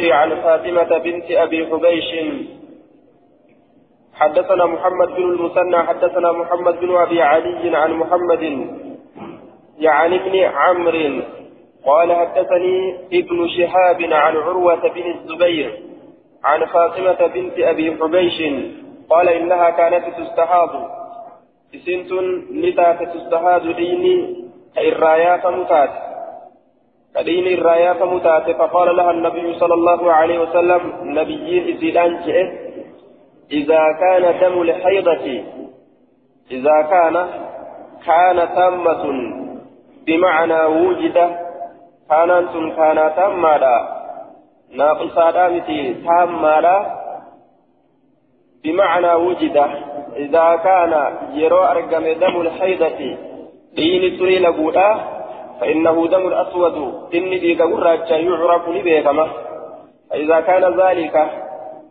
الزبير عن فاطمة بنت أبي حبيش. حدثنا محمد بن المثنى حدثنا محمد بن أبي علي عن محمد يعني ابن عمرو قال حدثني ابن شهاب عن عروة بن الزبير عن فاطمة بنت أبي حبيش قال إنها كانت تستحاض. سنت نتات تستحاض ديني الرايات متات كدين الرايات متات فقال لها النبي صلى الله عليه وسلم نبيين إزيلان إذا كان دم الحيضة إذا كان كان تامة بمعنى وجد كانت كان تامة ناقصا متي تامة بمعنى وجد إذا كان يرو أرقم دم الحيضة دين سري لقودا فإنه دم الأسود إني ديك قراجة يعرف لبيكما فإذا كان ذلك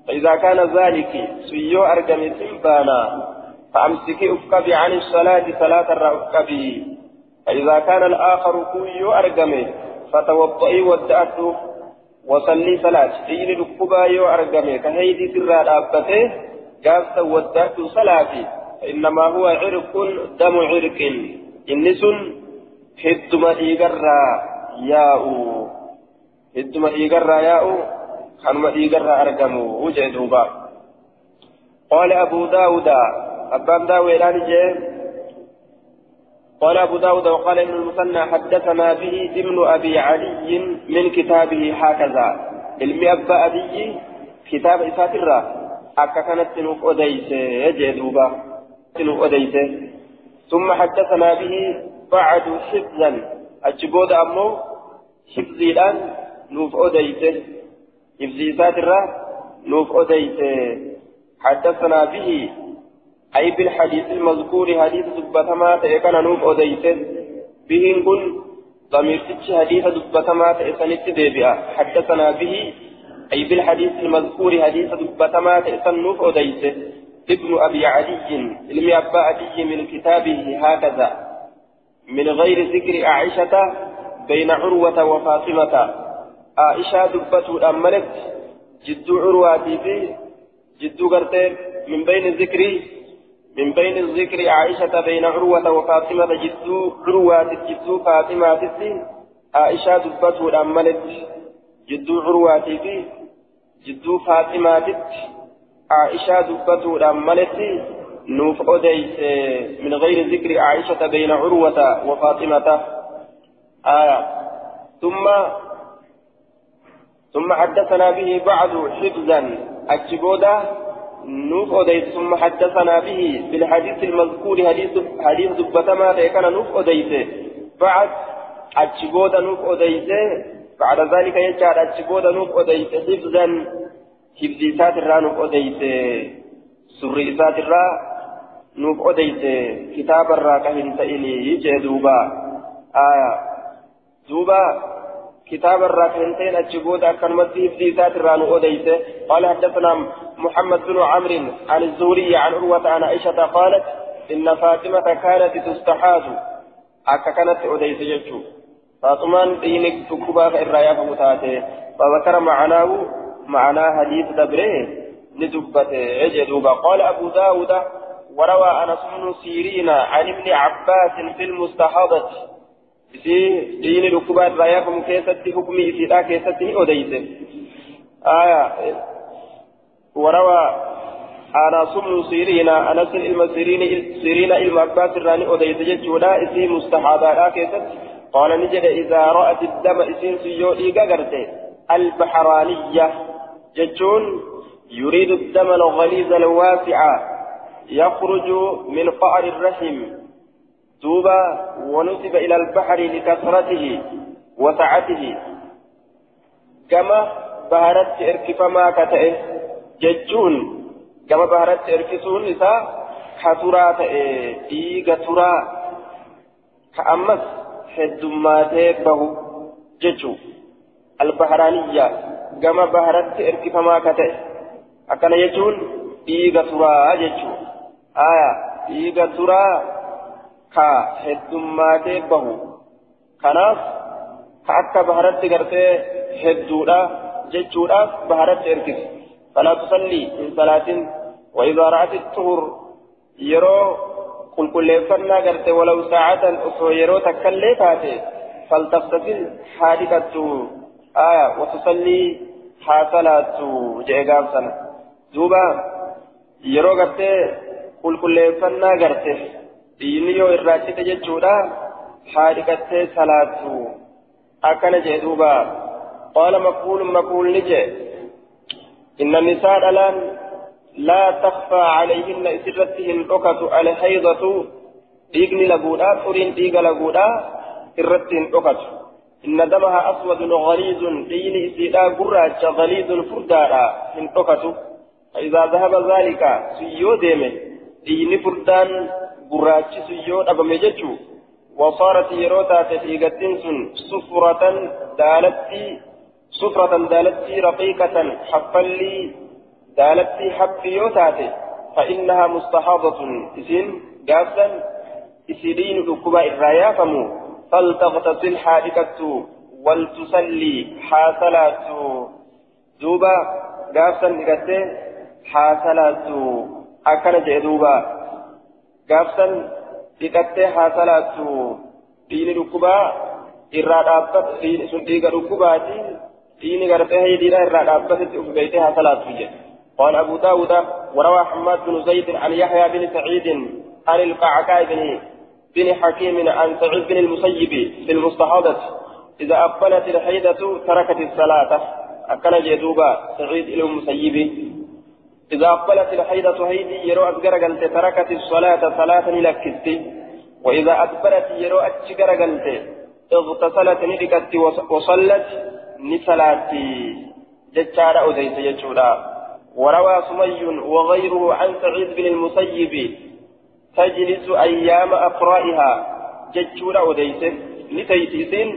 فإذا كان ذلك سيو أرقم سنبانا. فأمسكي أفكبي عن الصلاة صلاة الرأفكبي فإذا كان الآخر كيو أرقم فتوضئي ودأته وصلي صلاة. دين ركبا يو أرقمي كهيدي سرى دابته قافت ودأت صلاتي إنما هو عرق دم عرق. إنس هدما إيقرا ياء هدما إيقرا ياء خنما إيقرا أرقمو وجه دوبا قال أبو داود أبان داوي قال أبو داود وقال ابن المثنى حدثنا به ابن أبي علي من كتابه هكذا علمي أبا أبي كتاب إساترة أكا تنوك أديس يجدوبا تنوك أديس ثم حدثنا به بعد حفظا أجبود أمو حفظي الآن نوف أديس حفظي إساترة نوف أديس حدثنا به أي بالحديث المذكور حديث دبتما تأكن نوف أديته بهن كن ضمير حديث دبتما تأسنت ديبئة حدثنا به أي بالحديث المذكور حديث دبتما تأسن نوف أديته ابن أبي علي علم أبا علي من كتابه هكذا من غير ذكر عائشة بين عروة وفاطمة. عائشة دبته أملت جد عرواتي في جد قرتين من بين الذكر من بين الذكر عائشة بين عروة وفاطمة جدو عروة جدو فاطمة عائشة دبته الأمنت جدو عروة في جدو فاطمة عائشة دبته الأمنت نوف أديس من غير ذكر عائشة بين عروة وفاطمة. آية. ثم ثم حدثنا به بعد حفظا. أجبودا نوف أديت ثم حدثنا به بالحديث المذكور حديث حديث دبتما كان نوف أديت بعد أجبود نوف أديت بعد ذلك يجعل أجبود نوف أديت حفظا. حفظ سات الرا نوف أديت سر سات الرا. نوف أديت كتاب الرا كهن تئني يجي دوبا آية دوبا كتاب الراكنتين أجبود أكن مسيح في ذات الران أوديته قال حدثنا محمد بن عمرو عن الزهري عن عروة عن عائشة قالت إن فاطمة كانت تستحاذ أكا كانت أوديته جتشو فاطمان دينك تكبا فإرايا فمتاته فذكر معناه معنى حديث دبره ندبته يجدوبا قال أبو داود وروى أنس بن سيرين عن ابن عباس في المستحاضة. في دين ركوبات رأيكم كيستي حكمي في ذا كيستي أوديت آية. وروى أنس بن سيرين أنس المسيرين سيرين إلما عباس الراني أوديت جدا إسي مستحاضة. كيست قال نجد إذا رأت الدم إسين سيو إيقا البحرانية. جتون يريد الدم الغليظ الواسع. يخرج من قعر الرحم دوبا ونسب إلى البحر لكثرته وسعته كما بهرت إركفما كتئه ججون كما بهرت إركسون نساء كثرة إيغا ترى كأمس هدماتي به ججو البهرانية كما بهرت إركفما كتئه أكن يجون إيغا ترى ججو آية إيغا ترى heddummaatee bahu kanaaf ka akka baharatti gartee hedduudha جتشوراف بهرت إركس فلا تصلي من صلاة وإذا رأت الطهر يرو قل كل فنا قرت ولو ساعة أخرى يرو تكلي فاتي فلتغتسل حادثة آية وتصلي حاصلات جيغام سنة دوبا يرو قرت فنا قرت dhiinni yoo irraachite jechuudha haadhiqattee salaatu akkana jee duuba qaala maqbuulun maqbuulni jee inna nisaa dhalaan laa takfaa calayhinna isirratti hin dhokatu alhaydatu dhiigni laguudha furiin dhiiga laguudha irratti hin dhokatu inna damaha aswadun galiizun dhiigni isiidhaa gurraacha galiizun furdaadha hin dhokatu فإذا ذهب ذلك سيو ديمه dhiigni furdaan gurraachisu yoo dhabame jechuu وصارت يروتا تفيقتين سن صفرة دالتي صفرة دالتي رقيقة حفلي دالتي حب يوتاتي فإنها مستحاضة إسين قافا إسيرين ركبا إرايا فمو فلتغتسل حادقة ولتصلي حاصلات دوبا قافا نقته حاصلات أكن جدوبا gaafsan dhiqattee haa salaattu dhiini dhukkubaa irraa dhaabbatu sun dhiiga dhukkubaati dhiini gartee haydiidha irraa dhaabbatetti uf beeytee haa salaattu jedhe قال أبو داود وروى حماد بن زيد عن يحيى بن سعيد عن القعقاع بن بن حكيم عن سعيد بن المسيب في المستحاضة إذا أقبلت الحيدة تركت الصلاة أكل جدوبا سعيد إلى المسيب إذا أقبلت الحيضة هيدي يرو أذكر قلت تركت الصلاة صلاة لكت وإذا أدبرت يرو أتشكر قلت اغتسلت ندكت وصلت نسلاتي. جتشار أوديت جتشورا وروى سمي وغيره عن سعيد بن المسيب تجلس أيام أقرائها. جتشورا أوديت نتيتيسين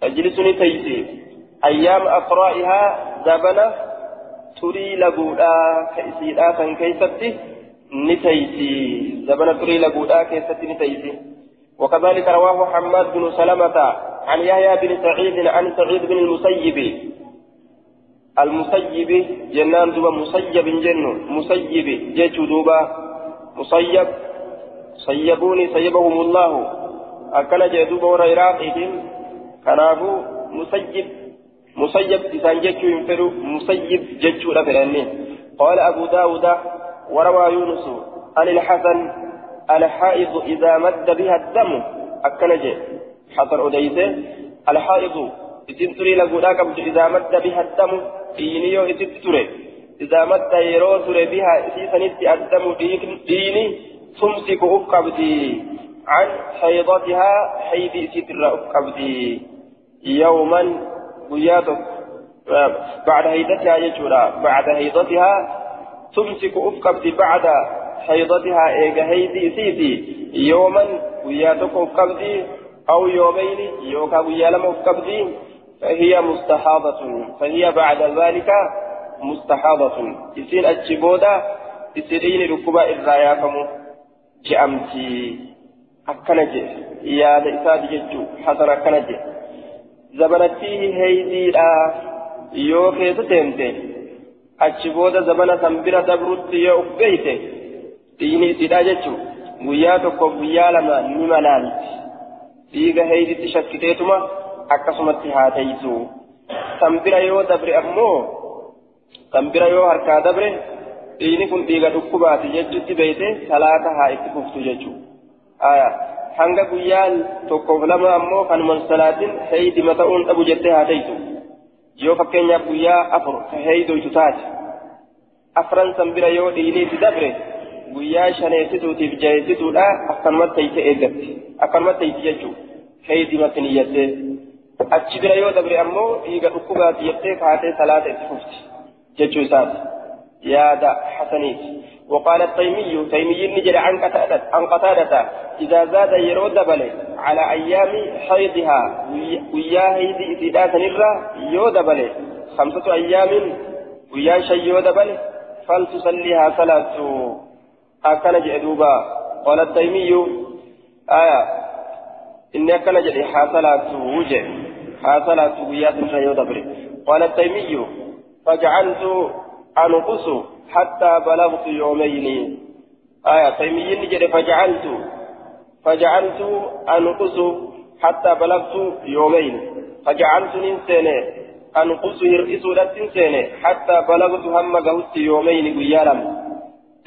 تجلس نتيتي أيام أقرائها زبنة turii laguudhaa ka isiidhaa kan keeysatti ni tayti zabana turii laguudhaa keessatti ni tayti وكذلك رواه حماد بن سلمة عن يحيى بن سعيد عن سعيد بن المسيب المسيب جنان دوبا مسيب جن مسيب جيتو دوبا مسيب صيبوني صيبهم الله أكل جدوبا ورا عراقهم كنابو مسيب مسيب إسان جتشو ينفرو مسيب جتشو لفرني قال أبو داود وروى يونس عن الحسن الحائض إذا مد بها الدم أكنجي حسن أديسه الحائض إذن لقوداك إذا مد بها الدم إينيو إذن تري إذا مد يرو بها إسيسنت الدم ديني تمسك أفقبدي عن حيضتها حيث ستر أفقبدي يوما قياتك بعد هيدتها يجورا بعد هيدتها تمسك أفقبت بعد حيضتها إيجا هيدي سيدي يوما قياتك أفقبت أو يومين يوكا قيالم أفقبت فهي مستحاضة فهي بعد ذلك مستحاضة إسين أجبودا إسرين ركبا إرايافم جأمتي أكنجي يا لإساد ججو حسن أكنجي zabanattii heydiidha yoo keessa seente achi booda zabana san bira dabrutti yoo uf beeyte dhiini isiidha jechuun guyyaa tokko guyyaa lama ni malaalti dhiiga heyditti shakkiteetuma akkasumatti haa teeysu san bira yoo dabre ammoo san bira yoo harkaa dabre dhiini kun dhiiga dhukkubaati jechutti beeyte salaata haa itti fuftu jechuudha. Hanga guyyaan tokkoof lama ammoo kanuman salaatin heydima ta'uun dhabu jettee haa teeysu yoo fakkeenyaaf guyyaa afur ka heydoytu taate afran san bira yoo dhiinii itti dabre guyyaa shaneessituutiif jaheessituudha akkanumatti teeyse eeggatti. Akkanumatti teeyti jechuu heydimatti niyyattee achi bira yoo dabre ammoo dhiiga dhukkubaati jettee kaatee salaata itti fufti jechuu isaati. Yaada hasaniiti وقال التيمي تيمي نجد عن قتادة عن قتادة. إذا زاد يرود بله على أيام حيضها ويا هيدي إذا سنرى يود بله خمسة أيام ويا شيء يود بله فلتصليها صلاة أكن جدوبا قال التيمي آية. إني أكن جدها صلاة وجه حاصلة ويات الريو دبر قال التيمي فجعلت أنقص حتى بلغت يومين. آية تيمي نجد فجعلت فجعلت أنقص حتى بلغت يومين. فجعلت ننسيني أنقص هرئس لتنسيني حتى بلغت هم قهت يومين قيالا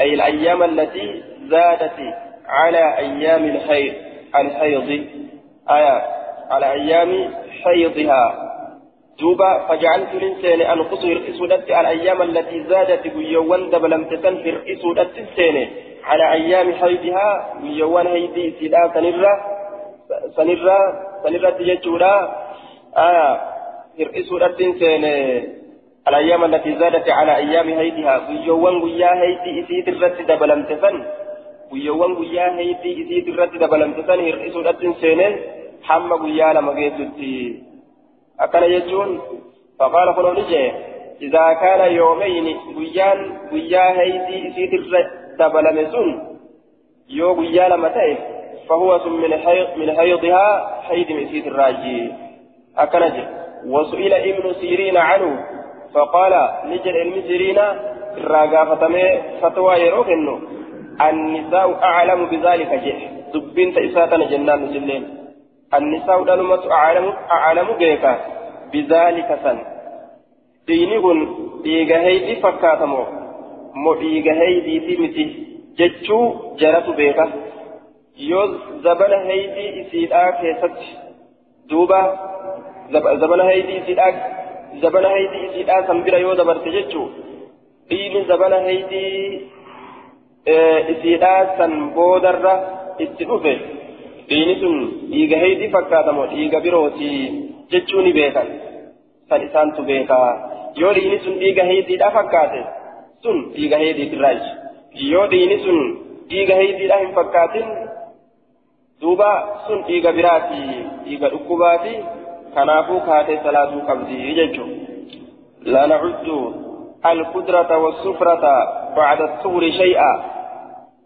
أي الأيام التي زادت على أيام الحيض الحيض. آية على أيام حيضها. دوبا فجعلت الإنسان أنقص هرئس على الأيام التي زادت قيوان دبلم تسن هرئس لتنسيني على أيام حيضها قيوان هيدي سلا سنرة سنرة سنرة تججورا آية هرئس لتنسيني الأيام التي زادت على أيام هيدها قيوان قيا هيدي إسيد الرد دبلم تسن guyyoowwan guyyaa heetii isiit irratti dabalamte san hir'isuudhatti seene hamma guyyaa lama geessutti jechuun faqaala kun ni jee. إذا كان يومين guyyaa heetii isiit irra dabalame sun yoo guyyaa lama ta'e فهو من حيض من حيضها حيض مسيت الراجي أكنج وسئل ابن سيرين عنه فقال نجل علم سيرين الراجا فتمي فتوى يروك إنه النساء أعلم بذلك جه دبين تإساتنا جنان مسلين النساء دلمة أعلم أعلم بك بذلك سن. دينهن إيغا هيدي فكاتمو. مو إيغا هيدي تيمتي جتشو جرت بك يوز زبل هيدي إسيدا كيست دوبا زبل هيدي إسيدا زبل هيدي إسيدا سنبرا يوز برت جتشو دين زبل هيدي isiidhaa san boodarra itti dhufe dhiini sun dhiiga heydii fakkaatamoo dhiiga birooti jechuu ni beekan san isaantu beekaa yoo dhiini sun dhiiga heydiidhaa fakkaate sun dhiiga heydiitirraaji yoo dhiini sun dhiiga heydiidhaa hin fakkaatin duuba sun dhiiga biraati dhiiga dhukkubaati kanaafuu kaatee salaatuu qabdi jechuun لا نعد القدرة والسفرة بعد الطهر شيئا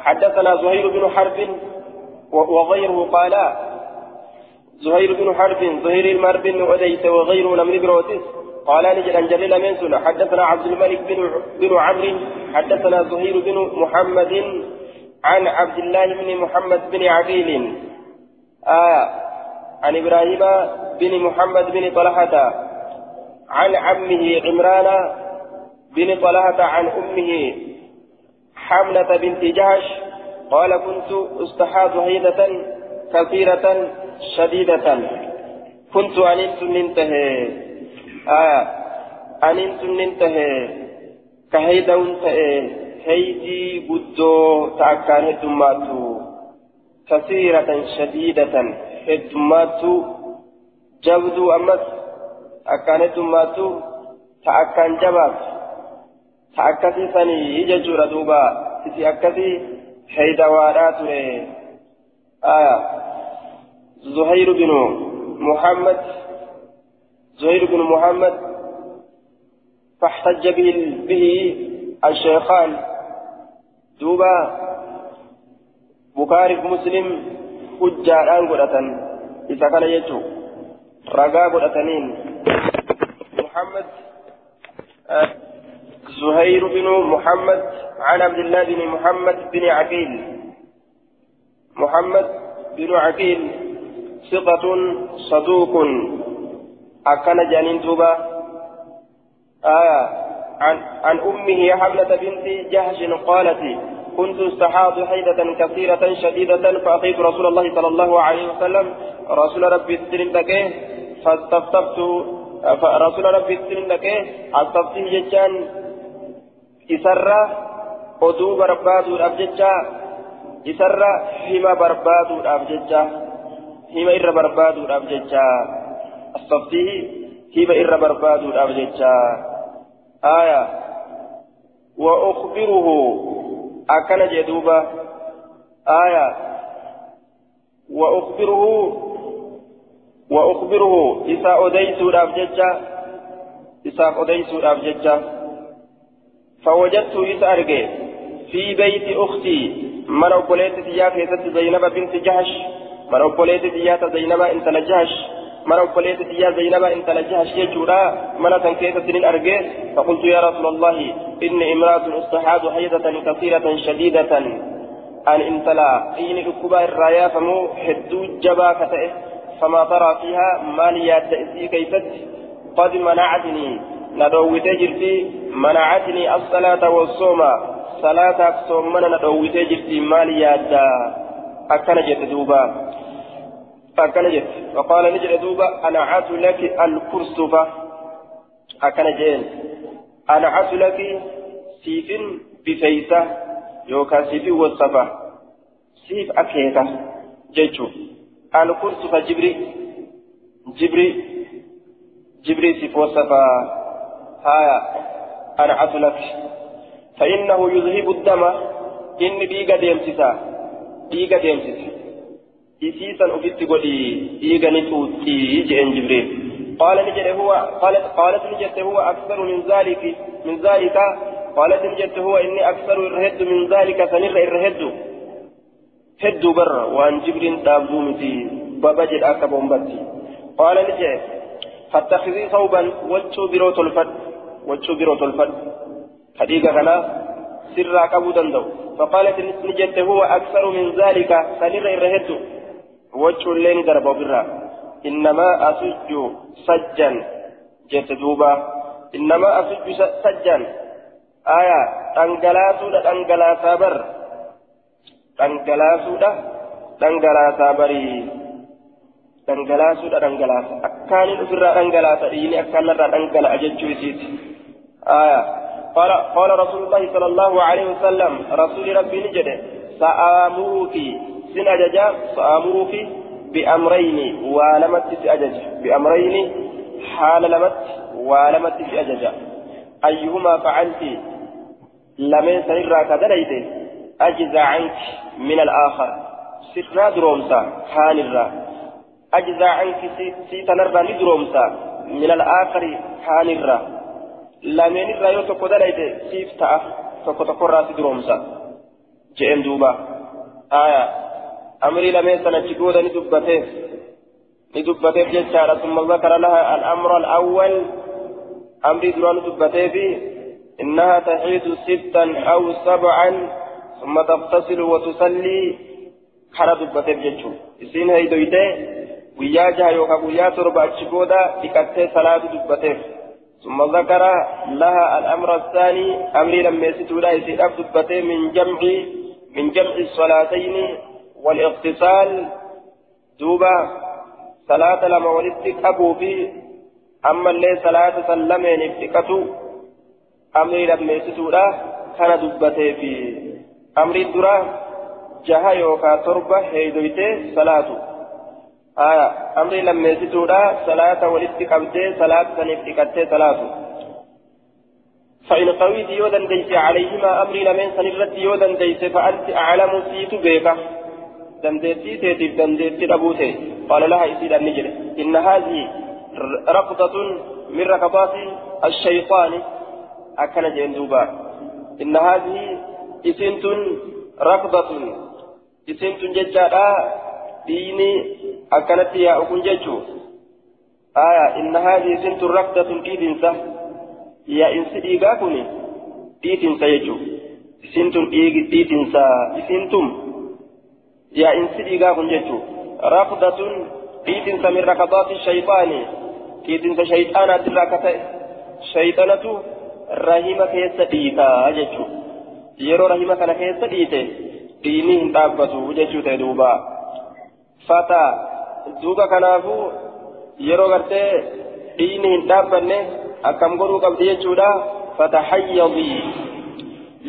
حدثنا زهير بن حرب وغيره قال زهير بن حرب زهير المر بن أديس وغيره لم بروتس قال نجد أن جليل منسون حدثنا عبد الملك بن بن عمرو حدثنا زهير بن محمد عن عبد الله بن محمد بن عقيل آه عن إبراهيم بن محمد بن طلحة عن عمه عمران بن طلحة عن أمه حملة بنت جهش قال كنت استحاض هيدة كثيرة شديدة. كنت أننت ننتهي آه أننت ننتهي كهيدا انتهي هيدي بدو تأكان هدماتو كثيرة شديدة هدماتو جبدو أمس أكان هدماتو تأكان جبات akkasii sanii jechuudha duuba. Isi akkasii haydawaadhaa ture. Aya. Zuhayru binu muhammad. زهير بن محمد فاحتج به, به الشيخان دوبا بخاري مسلم حجاران قرأة إذا كان يجو رقا قرأتنين محمد آه زهير بن محمد عن عبد الله بن محمد بن عقيل. محمد بن عقيل ثقة صدوق. أكن جانين توبا آية عن, عن أمه حملة بنت جهش قالت كنت استحاض حيدة كثيرة شديدة فأتيت رسول الله صلى الله عليه وسلم. رسول ربي السلم لك فاستفتبت رسول ربي السلم لك استفتيه جتان. Isarra oduu barbaaduudhaaf jecha isarra hima barbaaduudhaaf jecha hima irra barbaaduudhaaf jecha astaftihi هبة إر برباد الأبججة آية وأخبره أكن جدوبة آية وأخبره وأخبره إساء أديس الأبججة إساء أديس الأبججة فوجدت أرجع في بيت أختي. من أقولت تيا كيست زينب بنت جهش؟ من أقولت تيا زينب إنت لجهش من أقولت تيا زينب إنت لجهش يجورا من تنكيت سنين أرجع؟ فقلت يا رسول الله إني امرأة أستحاض حيضة كثيرة شديدة. أن انتلا إني أكبا الرايا فمو حدو جبا كتئه فما ترى فيها ماليات تأسي كيست قد منعتني. ندوت جرتي منعتني الصلاة والصوم صلاة صومنا ندوت جرتي ماليات أكن جت دوبا أكن جت نجد دوبا أنا عات لك الكرسفة أكن أنا عات لك سيف بفيسة يوكا سيف والصفة سيف أكيتا جيتشو الكرسفة جبري جبري جبري سيف والصفة هايا أنا عات لك. فإنه يذهب الدم. إن بيقى ديمسسا بيقى ديمسسا إسيسا أفت قولي بيقى نتوتي جئن جبريل. قال نجد هو قالت قالت نجد هو أكثر من ذلك من ذلك. قالت نجد هو إني أكثر الرهد من ذلك سنر الرهد هد برا وأن جبريل تابدومتي بابجد أكبر قال نجد فاتخذي ثوبا وجو بروت الفد وجو بروت الفد حديقة كنا سرا كبو دندو فقالت نجت هو أكثر من ذلك سنر الرهد وجه اللين درب برا إنما أسج سجا جت دوبا إنما أسج سجا آية تنقلاسو تنقلاسا بر تنقلاسو تنقلاسا بري dhangalaasuudha dhangalaasa akkaaniin ofirraa dhangalaasa dhiini akkaanarraa dhangalaa jechuu isiiti. Aya قال قال رسول الله صلى الله عليه وسلم رسول ربي نجده سآمرك سن أججا سآمرك بأمرين ولمت أجج بأمرين حال لمت ولمت أججا أيهما فعلت؟ لمن سنرى كدليت أجزى عنك من الآخر. سرنا درومسا حال الرا أجزى عنك سيتنرى ندرومسا من الآخر حال الرا ta'a tokko tokkorraa si duroomsa je'en duuba aya amrii lameen sana achi booda ni dubbateef ni dubbateef jechaadha summa zakara laha al'amru al'awwal amrii duraa ni dubbateefi إنها تحيد ستا أو سبعا ثم تغتسل وتصلي حرى دبتيف جتشو إسين هي دويته وياجها يوكا ويا تربع تشبودا لكتة صلاة دبتيف ثم ذكر لها الأمر الثاني أمر لما يستولا يسير من جمع من جمع الصلاتين والاغتسال. دوبا صلاة لما ولدتك أبو في أما اللي صلاة سلمين افتكتو. أمر لما يستولا كان دبته في أمر الدرا جها يوكا تربة هيدويته صلاته آية أمري لما يسيتودا صلاة قبدي صلاة سنفتكتي صلاة فإن قويت يودا ديس عليهما أمري لمن سنرت يودا ديس فأنت أعلم سيت بيكا دندتي تيتي دندتي أبوتي قال لها يسيد النجر إن هذه رقضة من ركضات الشيطان أكن جندوبا إن هذه إسنت ركضة إسنت ججالا ديني akkanatti yaa'u jechuun aya inna haadhi isintu rakdatun dhiitinsa yaa'insi dhiigaa kun dhiitinsa jechuun isintun dhiitinsa isintum yaa'insi dhiigaa kun jechuun rakdatun dhiitinsa min rakabaati shayxaani dhiitinsa shayxaanaatti irraa akka ta'e shayxanatu rahima keessa dhiitaa jechuun yeroo rahima kana keessa dhiite dhiini hin dhaabbatu jechuu ta'e duubaa fataa duuba kanaafuu yeroo gartee dhiini hin dhaabbanne akkam godhuu qabdi jechuudha fatahayyadii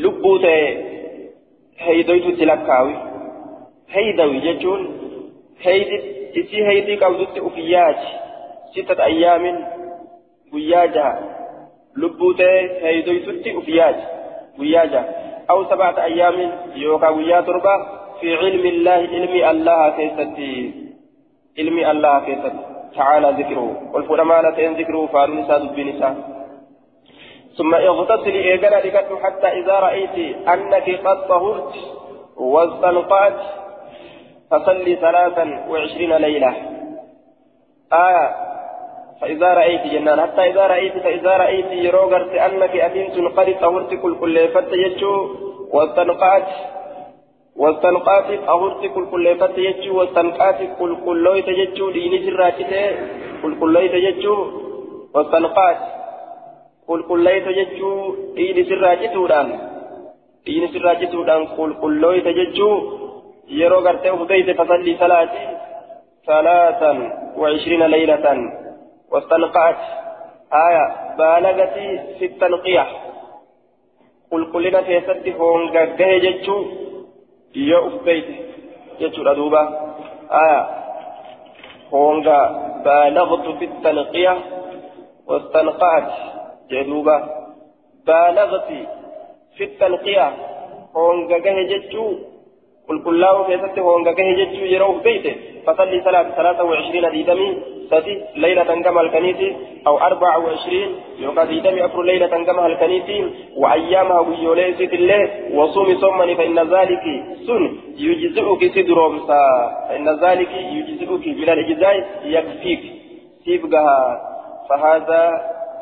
lubbuu ta'e heydoytutti lakkaawi heydawi jechuun heydi isii heydii qabdutti ufiyyaati sittata ayyaamin قياجا لبوتي هيدويتتي أفياج قياجا أو سبعة أيام يوكا قيا تربة في علم الله علم الله كيستي علم الله كيستي تعالى ذكره والفرمانة إن ذكره فارنسا دبنسا ثم اغتسلي إيقنا لكتم حتى إذا رأيت أنك قد طهرت واستنقعت فصلي ثلاثا وعشرين ليلة آية فإذا رأيت جنان حتى إذا رأيت فإذا رأيت يروغرت أنك أتمت قد طهرت كل كل واستنقعت واستنقعت طهرت كل كل فتيجو واستنقعت كل كل يتججو ديني سراجته كل كل يتججو واستنقعت كل كل يتججو ديني سراجته دان ديني سراجته دان كل كل يتججو يروغرت أهديت فصلي صلاتي ثلاثا وعشرين ليلة. واستنقعت آية بالغت في التنقية قل قلنا في سد هونغا جيجتشو يا أفبيت يجو ردوبا آية هونغا بالغت في التنقية واستنقعت جدوبا بالغت في التنقية هونغا جيجتشو قل قل لا كيست هونغا جيجتشو يرو أفبيت فصلي صلاة ثلاثة وعشرين ديدمي سدي ليلة كما الكنيتي أو أربعة وعشرين يوكا ديدمي أفر ليلة كما الكنيتي وأيامها ويولي سيد الله وصومي صومني فإن ذلك سن يجزئك سدرومسا فإن ذلك يجزئك من الإجزاء يكفيك سيبقها فهذا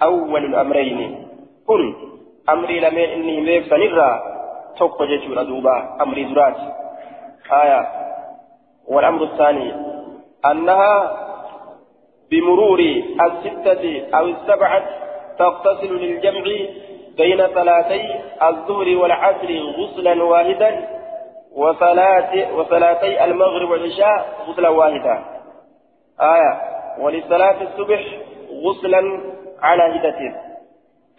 أول الأمرين كن أمري لمن إني ميف سنرى جيشورا دوبا أمري درات آية والأمر الثاني أنها بمرور الستة أو السبعة تغتسل للجمع بين صلاتي الظهر والعصر غسلا واحدا وصلاتي المغرب والعشاء غسلا واحدا. آية ولصلاة الصبح غسلا على هدته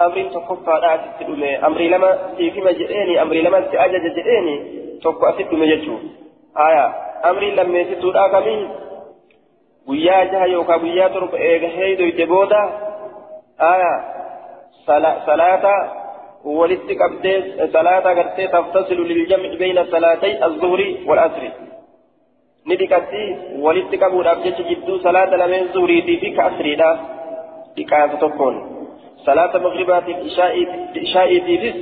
أمر تكفى أمري لما تيكما جئيني. أمري لما تأجج جئيني. تكفى تتلمي جتشو آية أمري لما يستوى كمين guyyaa jaha yookaan guyyaa torba eega heedoyte booda aya salaata walitti qabdee salaata gartee taftasilu liljamci bayna salaatay azzuhri walasri ni dhiqatti walitti qabuudhaaf jecha jidduu salaata lameen zuhriitii fi ka asriidha dhiqaansa tokkoon salaata magribaatiif ishaa'iitiifis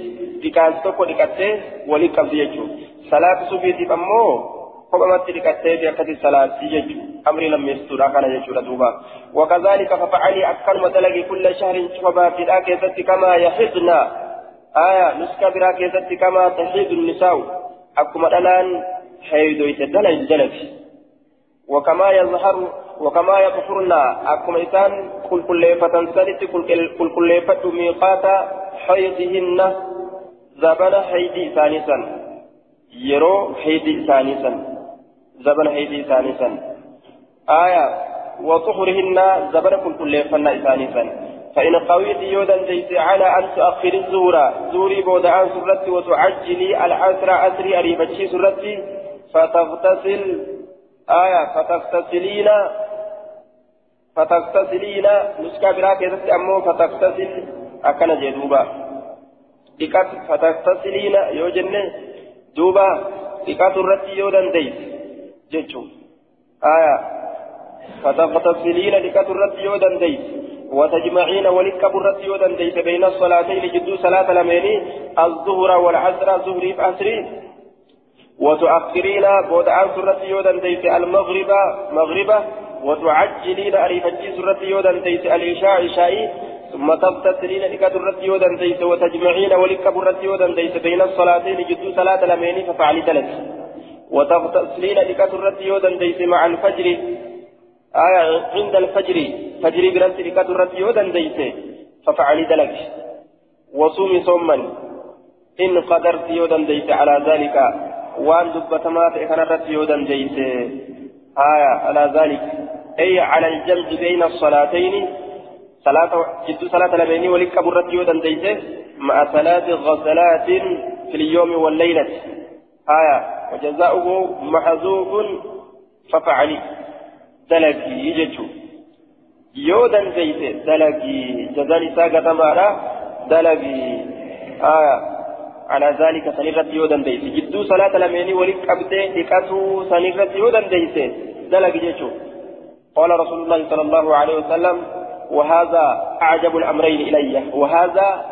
dhiqaansa tokko dhiqattee walitti qabdi jechuudha salaata subiitiif ammoo kophamatti dhiqattee fi akkasi salaattii jechuudha أمري لم يستر كان يجور دوبا وكذلك ففعلي أكل مدلقي كل شهر شفبا في الآكيزة كما يحضنا آية نسكا براكيزة كما تحيد النساء أكما الآن حيد يتدلى الجلد وكما يظهر وكما يظهرنا أكما إسان كل كل فتنسلت كل كل فت ميقات حيضهن زبن حيدي ثانيسا يرو حيدي ثانيسا زبن حيدي ثانيسا آية وطهرهن زبر كل كل فن إسانيفا فإن قويت يودا ليس على أن تؤخر الزور زوري بود سرتي وتعجلي العسر أسري أريبتشي سرتي فتغتسل آية فتغتسلين فتغتسلين نسكا براك يزت أمو فتغتسل أكن جدوبا إكات فتغتسلين يوجن دوبا إكات الرتي يودا ليس جتشو آية فتغتسلين لكت الرد يودا ديس وتجمعين ولكب الرد يودا ديس بين الصلاتين جدو صلاة الأمين الظهر والعصر ظهري فأسري وتؤخرين بود عن سرة يودا ديس المغرب مغربة وتعجلين أريفتي سرة يودا ديس العشاء عشائي ثم تغتسلين لكت الرد يودا ديس وتجمعين ولكب الرد يودا ديس بين الصلاتين جدو صلاة الأمين ففعل ثلاث. وتغتسلين لكت الرد يودا ديس مع الفجر. آية عند الفجر. فجر برنت لكاد الرد يودا ديسي ففعلي دلك وصومي صوما. إن قدرت يودا ديسي على ذلك. وأن دبت مات إخنا الرد يودا ديسي آية على ذلك. أي على الجمع بين الصلاتين صلاة جد صلاة لبيني ولك الرد يودا ديسي مع ثلاث غزلات في اليوم والليلة. آية. وجزاؤه محذوف ففعلي. دلقي يجتو yoo dandeeyse dalagii jazaan isaa gatamaadha dalagii aya على ذلك سنرت يودن ديس جدو صلاة لميني ولك أبدي لكتو سنرت يودن ديس دلق جيشو قال رسول الله صلى الله عليه وسلم وهذا أعجب الأمرين إلي. وهذا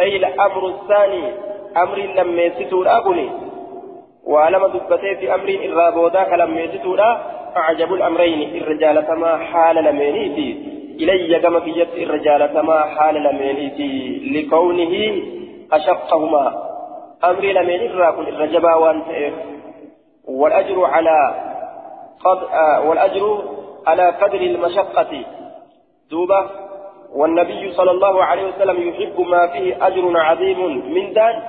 أي الأمر الثاني أمر لم يستور أبني وعلم دبتي في أمر الرابودا لم يستور أعجب الأمرين. الرجال كما حال لمينيتي إلي كما في جد الرجال كما حال لمينيتي لكونه أشقهما. أمري لمن الراكن الرجبا وانت. والأجر على قد آه والأجر على قدر المشقة. دوبة والنبي صلى الله عليه وسلم يحب ما فيه أجر عظيم من دان.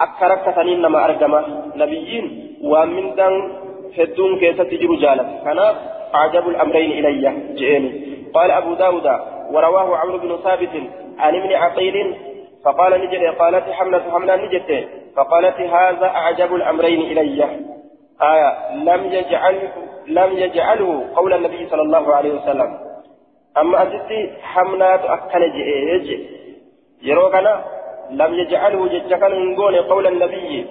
أكثر كثنين ما أرجمه نبيين ومن دان هدون كيسة تجر جالة كان أعجب الأمرين إلي جئني. قال أبو داود ورواه عمرو بن ثابت عن ابن عقيل فقال نجد قالت حملة حملة نجد فقالت هذا أعجب الأمرين إلي. آية لم يجعل لم يجعله قول النبي صلى الله عليه وسلم. أما أتتي حملات أكل جئ يروغنا لم يجعله ججكن قول النبي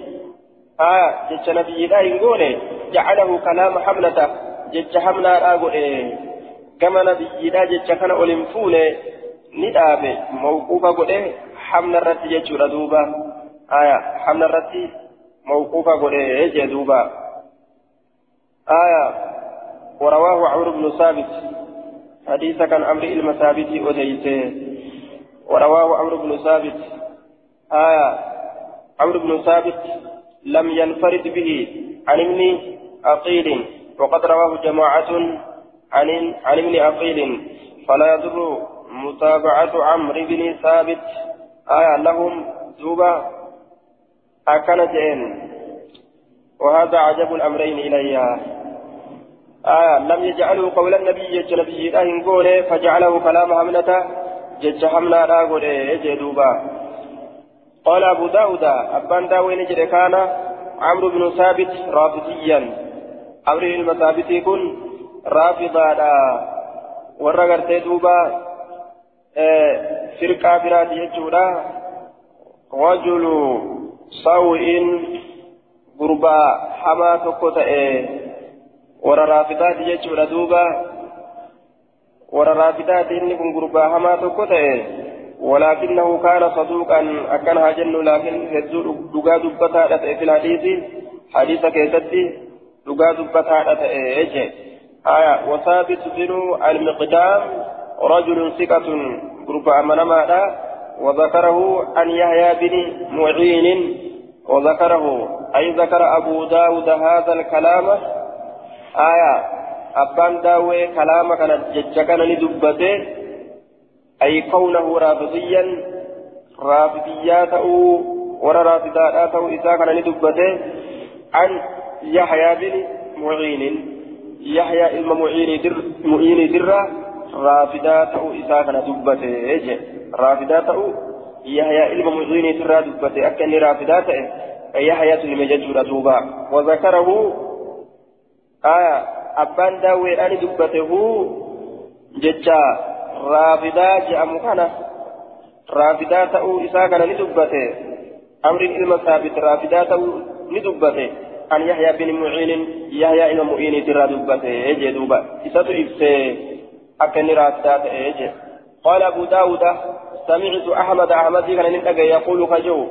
آه جج نبي لا يقول جعله كلام حملة جج حملة أقول إيه كما نبي لا ججكن أولنفون ندابه موقوفة قول إيه حمل الرد ججور دوبا آية حمل الرد موقوفة قول إيه دوبا آية ورواه عمرو بن ثابت حديث كان أمر المثابت أديته ورواه عمرو بن ثابت. آية عمرو بن ثابت لم ينفرد به عن ابن عقيل وقد رواه جماعة عن عن ابن عقيل فلا يضر متابعة عمرو بن ثابت. آية لهم دوبا أكنتين. وهذا عجب الأمرين إليها آية لم يجعله قول النبي جج نبي الله فجعله كلام همنته جج حمنا لا قوله دوبا. قال أبو داود أبان داوين نجد كان عمرو بن ثابت رافضيا. أمر المثابت كن رافضا ورغرت دوبا آه فرقة برات يجودا رجل سوء غربا حما تكوتا ورا رافضات يجودا دوبا ورا رافضات إني كن غربا حما تكوتا آه ولكنه كان صدوقا أكنها جن لكن دقا دبتا في الحديث حديث كيستي دقا دبتا إيجي آية وثابت بن المقدام رجل ثقة جروب أمنما وذكره عن يحيى بن معين وذكره أي ذكر أبو داود هذا الكلام آية أبان داوي كلام كانت ججكنا لدبته أي كونه رافضيا رافضيا تأو ورا رافضا تأو إذا كان ندبته عن يحيى بن معين يحيى إلما معين در معين درة رافضا تأو إذا كان دبته رافضا تأو يحيى إلما معين درة دبته أكن رافضا تأو يحيى تلمجد دوبا وذكره آية أبان داوي أن دبته ججا ta'uu isaa kana ni dubbate amriin ilma saabit raafidaa ta'uu ni dubbate an yahyaa bin muciinin yahyaa ilma mu'iiniit irraa dubbate jee duuba isatu ibsee akka inni raafidaa ta'e jee قال أبو داود سمعت أحمد أحمد كان يقول خجو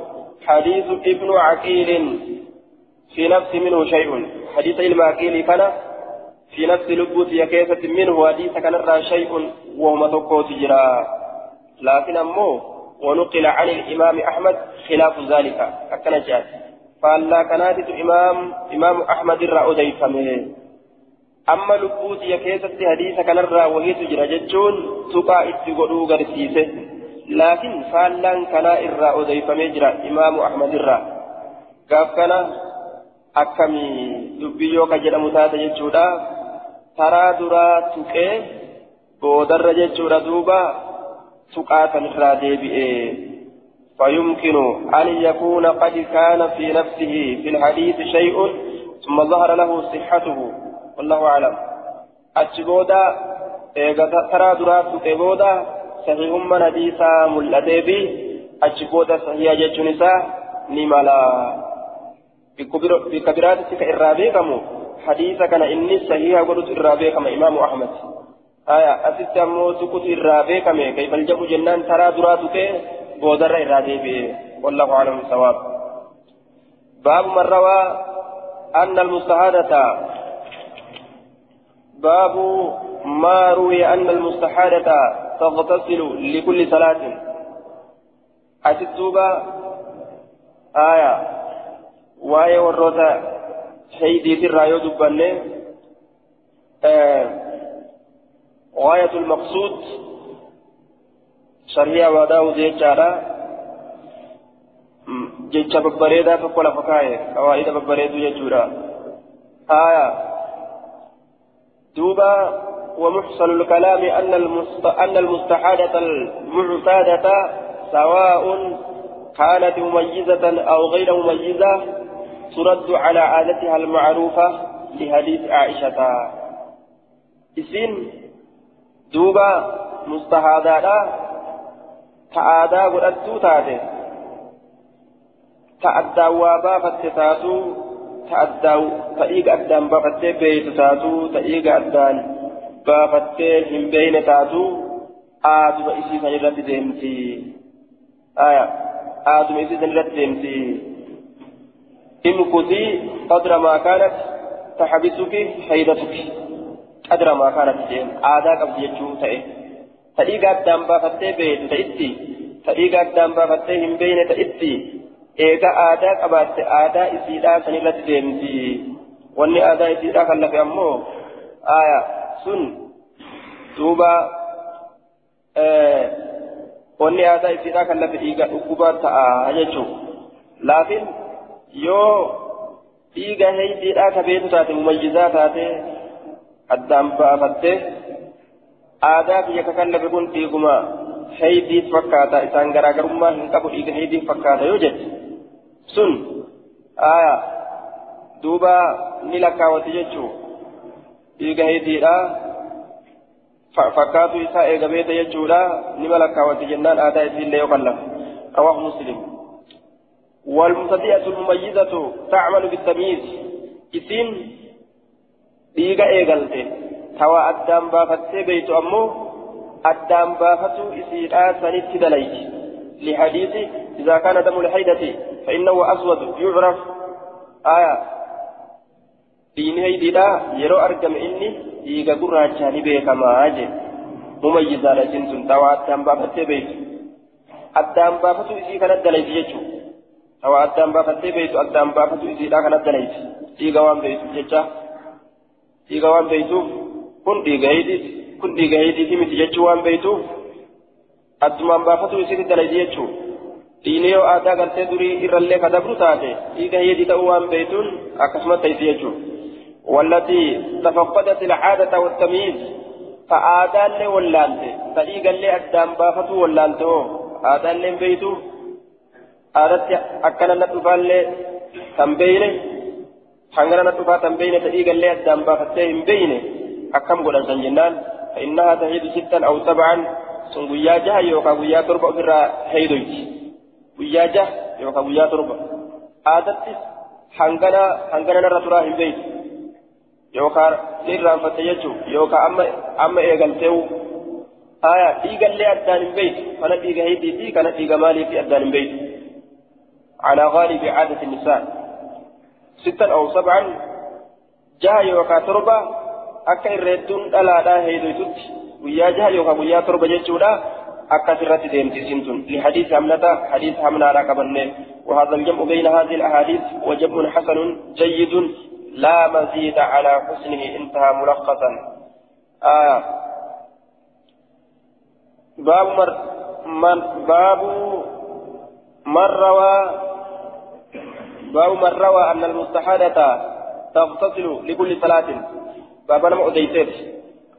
حديث ابن عقيل في نفس منه شيء. حديث المعقيل كان في نفس لبوت يكيسة منه حديث كان الرا شيء وهما تقوت جرا لكن أمه ونقل عن الإمام أحمد خلاف ذلك. أكن جاء فألا كانت إمام إمام أحمد الرا أديفمه أما لبوت يكيسة حديث كان الرا وهي تجرى ججون تقع اتقلوا غرسيسة. لكن فألا كان الرا أديفمه إمام أحمد الرا. قاف كان akkamii dubbii yoo ka jedhamu taate jechuudha taraa duraa tuqee boodarra jechuudha duuba tuqaa sanirraa deebi'ee فيمكن أن يكون قد كان في نفسه في الحديث شيء ثم ظهر له صحته والله أعلم أتشبودا eega taraa duraa tuqe booda sahihumman hadiisaa mul'atee fi achi booda kana inni sahiha godhutu irraa beekama imaamu ahmad aya asitti ammoo tuqutu irraa beekame kayfal jabu jennaan taraa duraa tuqe boodarra irraa deebi'e wallahu aclam sawaab باب من روى أن المستحادة باب ما روي أن المستحادة تغتسل لكل صلاة أتتوبة آية شيدي في الرايو دباني آه غاية المقصود شريعة وداو جيتشارا جيتشا ببريدا فقولا فكاية قواعد ببريدو جيتشورا آية دوبا ومحصل الكلام أن. أن المستحادة المعتادة سواء كانت مميزة أو غير مميزة ترد على عادتها المعروفة لحديث عائشة. إسين دوبا مستحادة تعادا قدرتو تاتي تعدى وابافت تاتو تعدى تأيق أدان بافت بيت تاتو تأيق أدان بافت هم بين تاتو آدم إسي سنرد ديمتي. آية. آدم إسي سنرد ديمتي. امكثي قدر ما كانت تحبسك حيدتك قدر ما كانت جين آداء قبل يجو تأي. تأيق أدام بافتي بيت تأتي. تأيق أدام بافتي هم بين تأتي. إيقا آداء قبات آداء إسيدا سنلت ديمتي واني آداء إسيدا كان أمو. آية. سن. دوبا. آه. isiidhaa kan lafa dhiiga dhukkubaa ta'a jechuun laafin yoo dhiiga heydiidhaa ka beeku taate mumayyizaa taate addaan baafattee aadaa biyya kakan lafe kun dhiiguma heydiit fakkaata isaan garaagarummaa hin qabu dhiiga heydiin fakkaata yoo jette sun aya duuba ni lakkaawwati jechuu dhiiga heydiidhaa fakkaatu isaa eegabeeta jechuudha nima lakkaawwati jennaan aadaa isiillee yoo kallafu rawaahu muslim والمبتدئة المميزة تعمل بالتمييز. إسين ديغا إيغالتي توا أدام بافتي بيت أمو أدام بافتو إسيرا سنت دليت لحديث إذا كان دم الحيدة فإنه أسود يعرف. آية. دين هيدي يرو أرقم إني ديغا قراتشاني بيكما أجي. مميزة لجنس توا أدام بافتي بيت أدام بافتو إسي كانت دليت hawa addaan baafattee beeytu addaan baafatu isiidhaa kan addanayti dhiiga waan beeytuuf jecha dhiiga waan beeytuuf kun dhiiga heetiiti kun dhiiga heetiiti miti jechuu waan beeytuuf addumaan baafatu isiitti dalayti jechuu dhiini yoo aadaa galtee durii irrallee ka dabru taate dhiiga heetii ta'uu waan beeytuun akkasumas tayti jechuu والتي تفقدت العادة والتمييز فآدان لي ولانته فإيقا لي أدام بافتو ولانته آدان لي بيتو kan beeyne hangana na dhufaa kan beeyne ta'ii gallee addaan baafattee hin beeyne akkam godhan san jennaan فإنها تهيد ستا أو سبعا yookaan guyyaa torba ofirraa heedoyti guyyaa jaha yookaan guyyaa torba aadattis hangana hangana narra turaa hin beeytu yookaan ni irraanfatte jechuun yookaan amma amma eegalteewu haya dhiigallee addaan hin beeytu kana dhiiga heetii fi kana dhiiga maalii fi addaan hin beeytu على غالب عادة النساء. ستا أو سبعا جاء يوكا تربة أكا إرهدون ألا لا هيدوتت ويا جاء يوكا ويا تربة جتشودا أكا سرت ديمتي سنتون لحديث حملة حديث حملة راكبني وهذا الجمع بين هذه الأحاديث وجمع حسن جيد لا مزيد على حسنه انتهى ملخصا. آه. باب مر من باب من روى باب من روى أن المستحادة تغتسل لكل صلاة باب أنا أديتت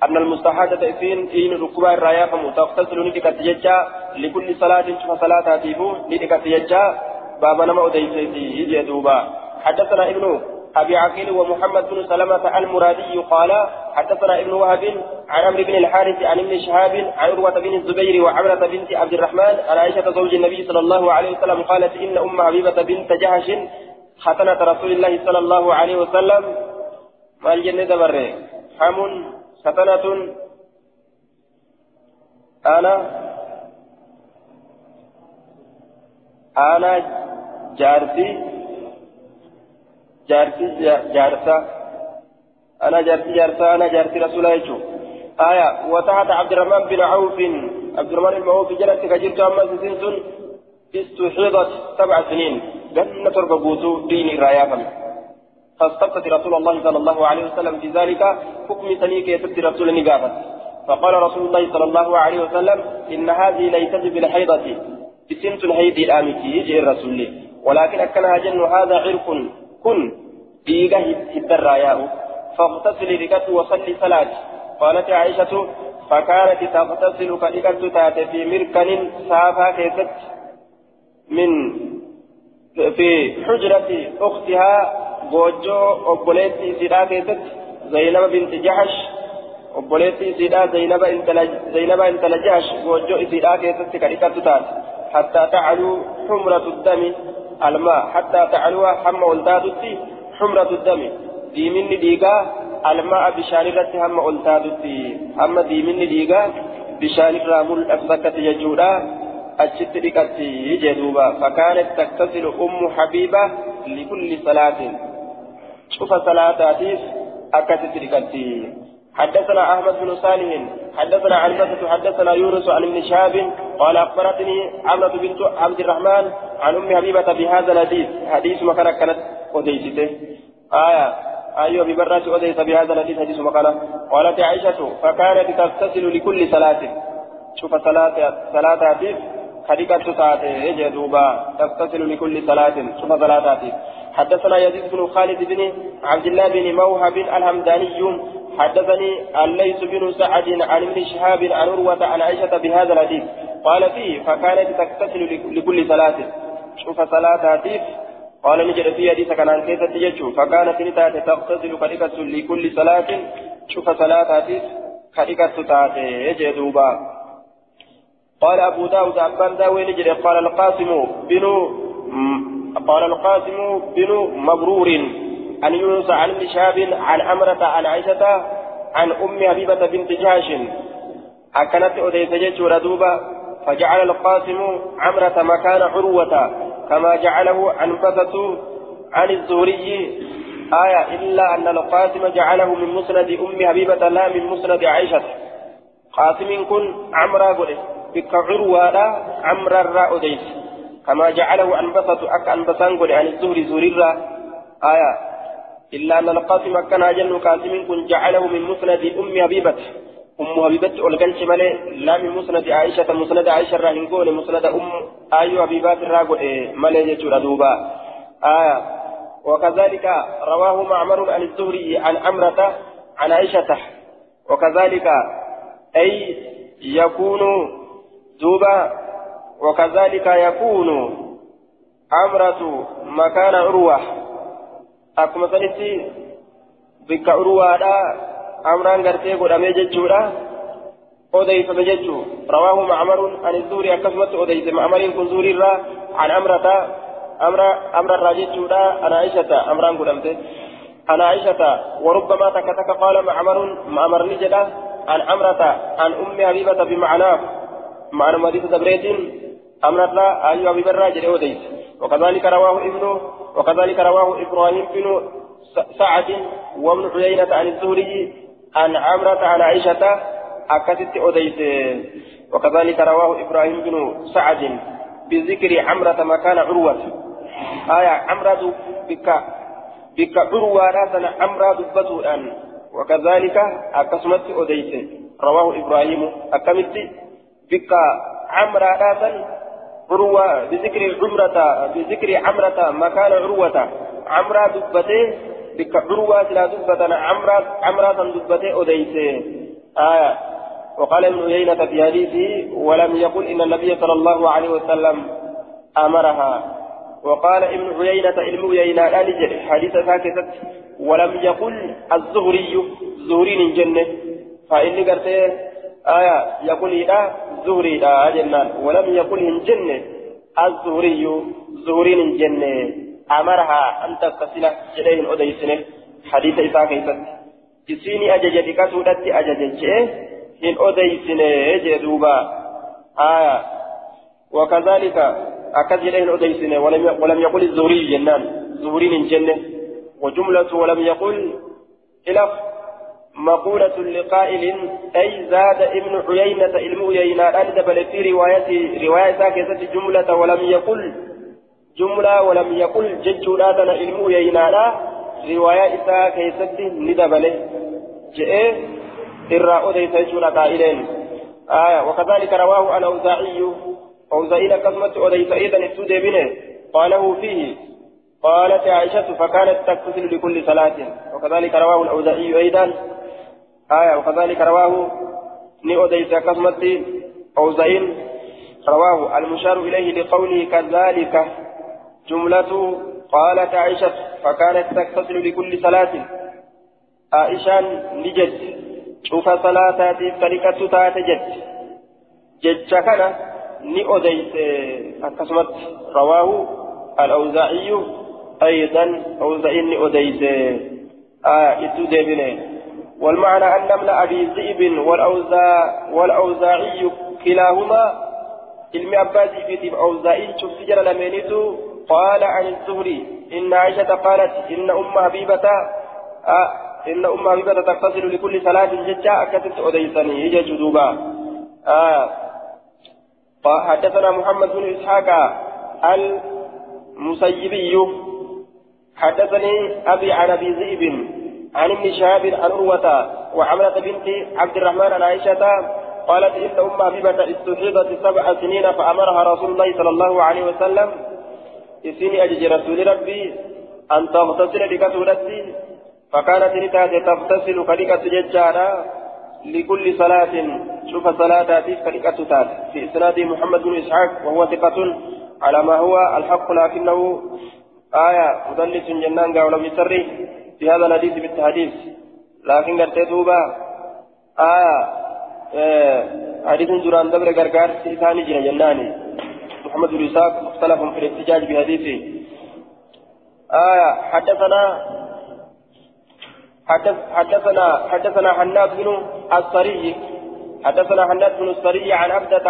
أن المستحادة إثين إن ركوع الرايا تغتسل ندكت يجا لكل صلاة شوف صلاة تيفو ندكت يجا باب أنا أديتت يجي دوبا حدثنا ابن أبي عقيل ومحمد بن سلمة المرادي قال حدثنا ابن وهب عن عمرو بن الحارث عن ابن شهاب عن عروة بن الزبير وعمرة بنت عبد الرحمن عن عائشة زوج النبي صلى الله عليه وسلم قالت إن أم حبيبة بنت جهش ختنة رسول الله صلى الله عليه وسلم. ما الجنة بره حم ختنة أنا أنا جارتي جارتي جارتا أنا جارتي جارتا أنا جارتي رسول الله آية وتحت عبد الرحمن بن عوف عبد الرحمن بن عوف جلت كجرت أما سنسن استحيضت سبع سنين جنة ربوتو دين رايافا فاستفتت رسول الله صلى الله عليه وسلم في ذلك حكم سنيك يتبت رسول نقافة فقال رسول الله صلى الله عليه وسلم إن هذه ليست بالحيضة بسنت الهيد الآمتي يجي الرسول ولكن أكنها جن هذا عرق كن ديغا الدراياء فاغتسل ركت وصلي صلاة قالت عائشة فكانت تغتسل كركت تات في مركن سافا كيست من في حجرة أختها بوجو أبوليتي سيدا كيست زينب بنت جحش أبوليتي سيدا زينب زينب انت لجحش بوجو سيدا كيست كركت تات حتى تعلو حمرة الدم الماء حتى تعلو حم ولدادتي حمرة الدم ديمن ديغا الماء بشان رت هم ولدادتي أما ديمن ديغا بشان رامل أفسكت يجودا أجت ديكتي جدوبا فكانت تغتسل أم حبيبة لكل صلاة شوف صلاتاتيس أكتت ديكتي حدثنا أحمد بن صالح حدثنا عنبسة حدثنا يونس عن ابن شهاب قال أخبرتني عمرة بنت عبد الرحمن عن أم حبيبة بهذا الحديث. حديث مكان كانت وديته آية أيوة ببرات أديت بهذا الحديث حديث مكان قالت عائشة فكانت تغتسل لكل صلاة. شوف صلاة صلاة حديث خديقة ساعته يجدوبا تغتسل لكل صلاة صلاة حديث حدثنا يزيد بن خالد بن عبد الله بن موهب الهمداني حدثني الليث بن سعد عن ابن شهاب عن عروة عن عائشة بهذا الحديث. قال فيه فكانت تغتسل لكل صلاة. شوف صلاة هاتيف قال نجد في حديث كان عن كيف تججو فكانت نتات تغتسل كريكة لكل صلاة. شوف صلاة هاتيف كريكة تاتي يجدوبا قال أبو داود أبان داوي نجد قال القاسم بن قال القاسم بن مبرور عن يونس عن ابن عن أمرة عن عائشة عن أم حبيبة بنت جهش. أكنت أديت جيش دوبا فجعل القاسم عمرة مكان عروة كما جعله أنفسة عن الزهري. آية إلا أن القاسم جعله من مسند أم حبيبة لا من مسند عائشة. قاسم كن عمرة قل. بك عروة لا عمرة را أديت كما جعله أنبسة أك أنبسان قل عن الزهري زهري آية. إلا أن القاسم كان أجل قاسم كن جعله من مسند أم حبيبة أم حبيبة ألقنش مالي لا من مسند عائشة. مسند عائشة راهنقون مسند أم آيو حبيبات الراقو إيه مالي يجور دوبا. آية. وكذلك رواه معمر عن الزهري عن أمرة عن عائشة. وكذلك أي يكون دوبا وكذلك يكون أمرة مكان عروة akkuma sanitti bikka urwaadha amraan gartee godhamee jechuudha odeyfame jechuu rawaahu macmarun an zuuri akkasumatti odeyse macmariin kun zuuriirraa an amrata amra amrarraa jechuudha an aishata amraan godhamte an aishata وربما تك تك قال معمر معمر نجدا عن أمرة عن أم حبيبة بمعناه معنى مدينة دبريت أمرة أيها حبيب الراجل أوديس وكذلك رواه ابن وكذلك رواه إبراهيم بن سعد وابن عيينة عن الزهري عن عمرة عن عائشة أكست أديت وكذلك رواه إبراهيم بن سعد بذكر عمرة مكان عروة. آية عمرة بك بك عروة راسنا عمرة دبته الآن. وكذلك أكسمت أديت رواه إبراهيم أكمت بك عمرة راسنا عروة بذكر عمرة بذكر عمرة مكان عروة. عمرة دبته بك عروة لا دبة عمرة عمرة دبته أديته. آية. وقال ابن عيينة في حديثه ولم يقل إن النبي صلى الله عليه وسلم أمرها. وقال ابن عيينة علم عيينة لا حديث ساكتة. ولم يقل الزهري زهرين جنة. فإني قرت آية يقول إذا زهري لا جنان ولم يقل إن جنة الزهري زهرين جنة أمرها أن تتصل إليه أديسنه حديث إساء كيست إسيني أجج بكتودت أجج إن أديسنه جدوبا آية. وكذلك أكد إليه أديسنه ولم ولم يقل الزهري جنان. زهرين جنة وجملة ولم يقل إلى مقولة لقائل أي زاد ابن عيينة علم عيينة أن دبل في رواية رواية ساكتة جملة ولم يقل جملة ولم يقل ججولاتنا علم عيينة رواية ساكتة ندبل. جاء إرى أديس يجول قائلين. آية وكذلك رواه الأوزاعي. أوزاعي كلمة أديس أيضا السودة منه. قاله فيه قالت عائشة فكانت تغتسل لكل صلاة. وكذلك رواه الأوزاعي أيضا. آية وكذلك رواه نيوديس كسمت أوزعين رواه المشار إليه لقوله كذلك جملة قالت عائشة فكانت تغتسل لكل صلاة. عائشة نجد شوف صلاتاتي طريقة تاتجد جد كان نيوديس كسمت رواه الأوزاعي أيضا أوزعين نيوديس آه إتو والمعنى أن نمل أبي ذئب والأوزاع والأوزاعي كلاهما علم أباسي في أوزاعي شوف سجل لمينيتو قال عن الزهري إن عائشة قالت إن أم حبيبة آه إن أم حبيبة تغتسل لكل صلاة ججا أكتت أديسني هي جدوبا آه حدثنا محمد بن إسحاق المسيبي حدثني أبي عن أبي ذئب. عن ابن شهاب عن عروة وعمرة بنت عبد الرحمن عن عائشة قالت إن أم حبيبة استحيضت سبع سنين فأمرها رسول الله صلى الله عليه وسلم إسيني أجج رسول ربي أن تغتسل بكتولتي فكانت نتات تغتسل كلكة ججارا لكل صلاة شوف صلاة في كلكة تات في إسناد محمد بن إسحاق وهو ثقة على ما هو الحق لكنه آية مدلس جنان قال يسري في هذا الحديث بالتحديث لكن قلت دوبا. آه حديث دران دبر غرغار ثاني جرى جناني. محمد بن إسحاق مختلف في الاحتجاج بحديثه. آه حدثنا حدث حدثنا حدثنا حناد بن الصري. حدثنا حناد بن الصري عن عبدة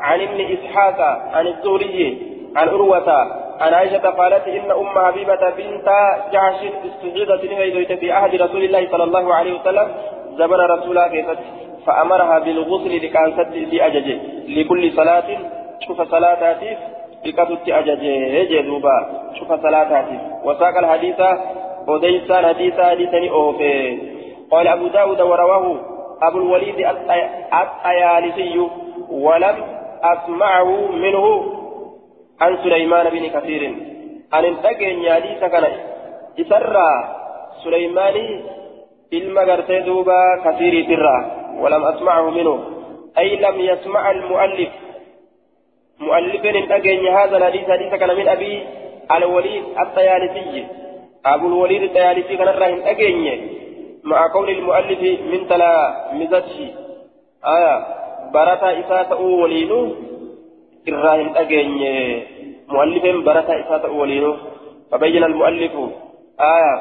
عن ابن إسحاق عن الزهري عن عروة عن عائشة قالت إن أم حبيبة بنت جعش استجيدت نهيدت في عهد رسول الله صلى الله عليه وسلم زمن رسول الله فأمرها بالغسل لكانت بأجج لكل صلاة شوف صلاتاتيف بكتت أجج. جدوبا شوف صلاتاتيف وساق الحديث وديسان حديث حديثني أوفي. قال أبو داود ورواه أبو الوليد الطيالسي ولم أسمعه منه. عن سليمان بن كثير. عن الدقين يالي سكن إسرى سليمان إلما قرتي دوبا كثير ترى ولم أسمعه منه. أي لم يسمع المؤلف. مؤلف الدقين هذا الحديث حديث كان من أبي الوليد الطيالسي. أبو الوليد الطيالسي كان الرحيم الدقين مع قول المؤلف من تلا مزتشي آية برتا إساءة ولينه dhageenye mu'allifeen barataa isaa ta'u waliinuu فبين المؤلف آية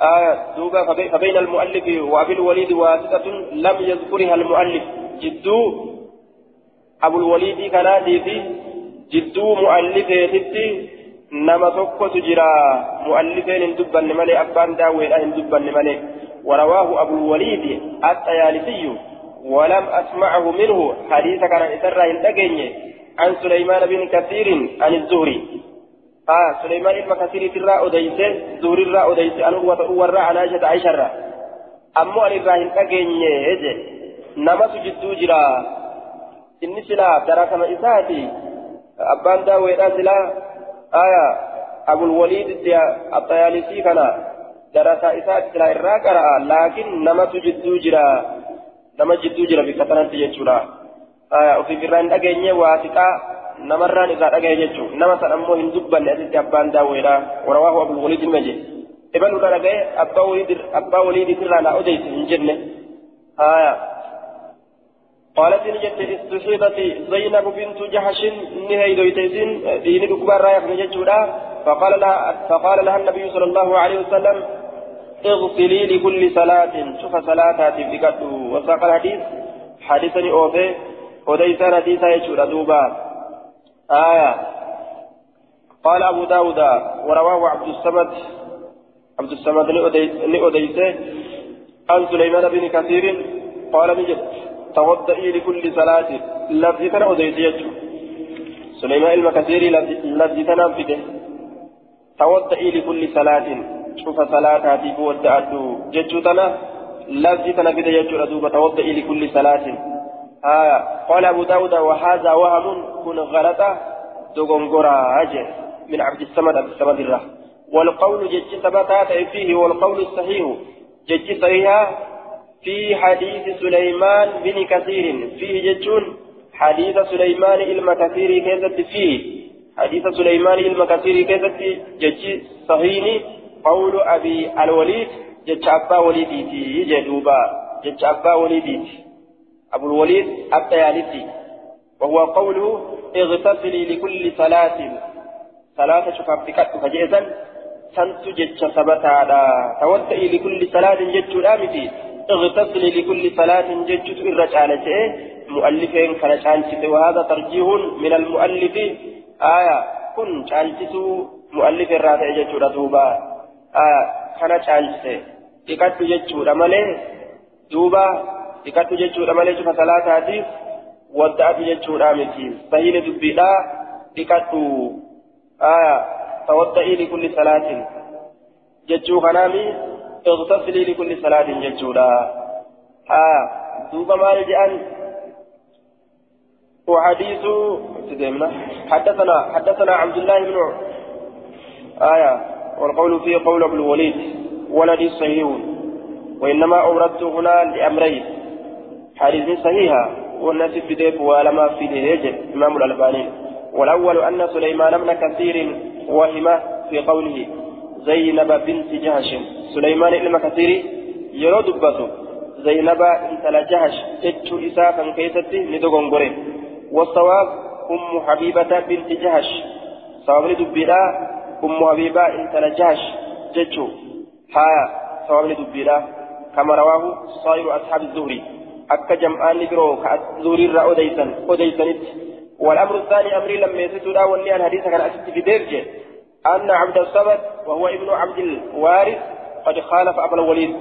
آية دوبا فبين المؤلف وأبي الوليد واسطة لم يذكرها المؤلف جدو أبو الوليد كان في جدو مؤلفه نما tokko تجرى مؤلفين هندبا ملي أبان داوين هندبا ملي ورواه أبو الوليد الطيالسي ولم أسمعه منه. حديث كان إسرى هندقيني عن سليمان بن كثير عن الزهري. آه سليمان بن كثير ترى أديس زهري الرا أديس أن هو تأور عن عائشة عائشة الرا أمو أن الراهن أجيني هجي نما سجدو جرا. إني سلا ترى كما إساتي. أبان داوي سلا. آية أبو الوليد الطيالسي كان. درس إساتي سلا الراكرا لكن نما سجدو جرا. نما جدو جرا بكتنان تججورا ofii birraan dhageenye waa xiqqaa namarraan irraa dhagaye jechuun nama san ammoo hin dubbanne asitti abbaan daawweedha. Warawaahu abul waliid ilma je وليد أبا وليد ترى لا أديت من جنة آية قالت نجت استشهدت زينب بنت جحش نهي دويتيسين دين كبار رايح فقال لها فقال لها النبي صلى الله عليه وسلم اغسلي لكل صلاة. شوف صلاة بقد وساق الحديث. حديثني أوفي. وديسان حديثا يشور دوبا. آية. قال أبو داود. ورواه عبد الصمد. عبد الصمد لأديسه عن سليمان بن كثير. قال نجد. توضئي لكل صلاة. لفظي كان أديسه سليمان المكثير لفظي كان أنفده. توضئي لكل صلاة. شوف صلاة هاتي بود جتشوتنا لفظي بده يجور أدوب توضئي لكل صلاة آية قال أبو داود وهذا وهم كن غلطة دغنغرا أجل من عبد الصمد عبد الصمد الرح والقول جج ثبتات فيه والقول الصحيح جج صحيح في حديث سليمان بن كثير فيه ججون حديث سليمان علم كثير كذت فيه حديث سليمان علم كثير كذت جج صحيح قول أبي الوليد جج أبا وليدي جدوبا جج أبا وليدي أبو الوليد الطيالسي وهو قوله اغتسلي لكل صلاة صلاة شفاف بكت فجئزا سنت جتش سبتادا توضئي لكل صلاة جتش الآمتي اغتسلي لكل صلاة جتش الرجال مؤلفين كان وهذا ترجيح من المؤلف آية كن شانسسو مؤلف الرافع جتش دوبا رمالي دوبا بكت جتش رمالي شفا صلاة هاتيف ودأت جتش الآمتي سهيل دبيدا بكت آية توضئي لكل صلاة جتشو خنامي اغتسلي لكل صلاة جتشو لا آية دوبا ما رجعن وحديث حدثنا حدثنا عبد الله بن آية والقول فيه قول ابن الوليد ولدي صحيح وإنما أوردت هنا لأمرين. حديث صحيحة والناس في ديك ولما في ديك إمام الألباني. والأول أن سليمان بن كثير وهم في قوله زينب بنت جهش. سليمان بن كثير يرو دبته زينب انت لجهش اتشو إسافا كيستي ندغنغري والصواب أم حبيبة بنت جهش. صواب دبيرا أم حبيبة انت لجهش جتشو. ها صواب دبيرا. كما رواه صائر أصحاب الزهري. أكا جمعان برو كالزهري را أديسن أديسنت. والأمر الثاني أمري لما يسدوا واللي الحديث كان أسد في درجة أن عبد الصمد وهو ابن عبد الوارث قد خالف أبا الوليد.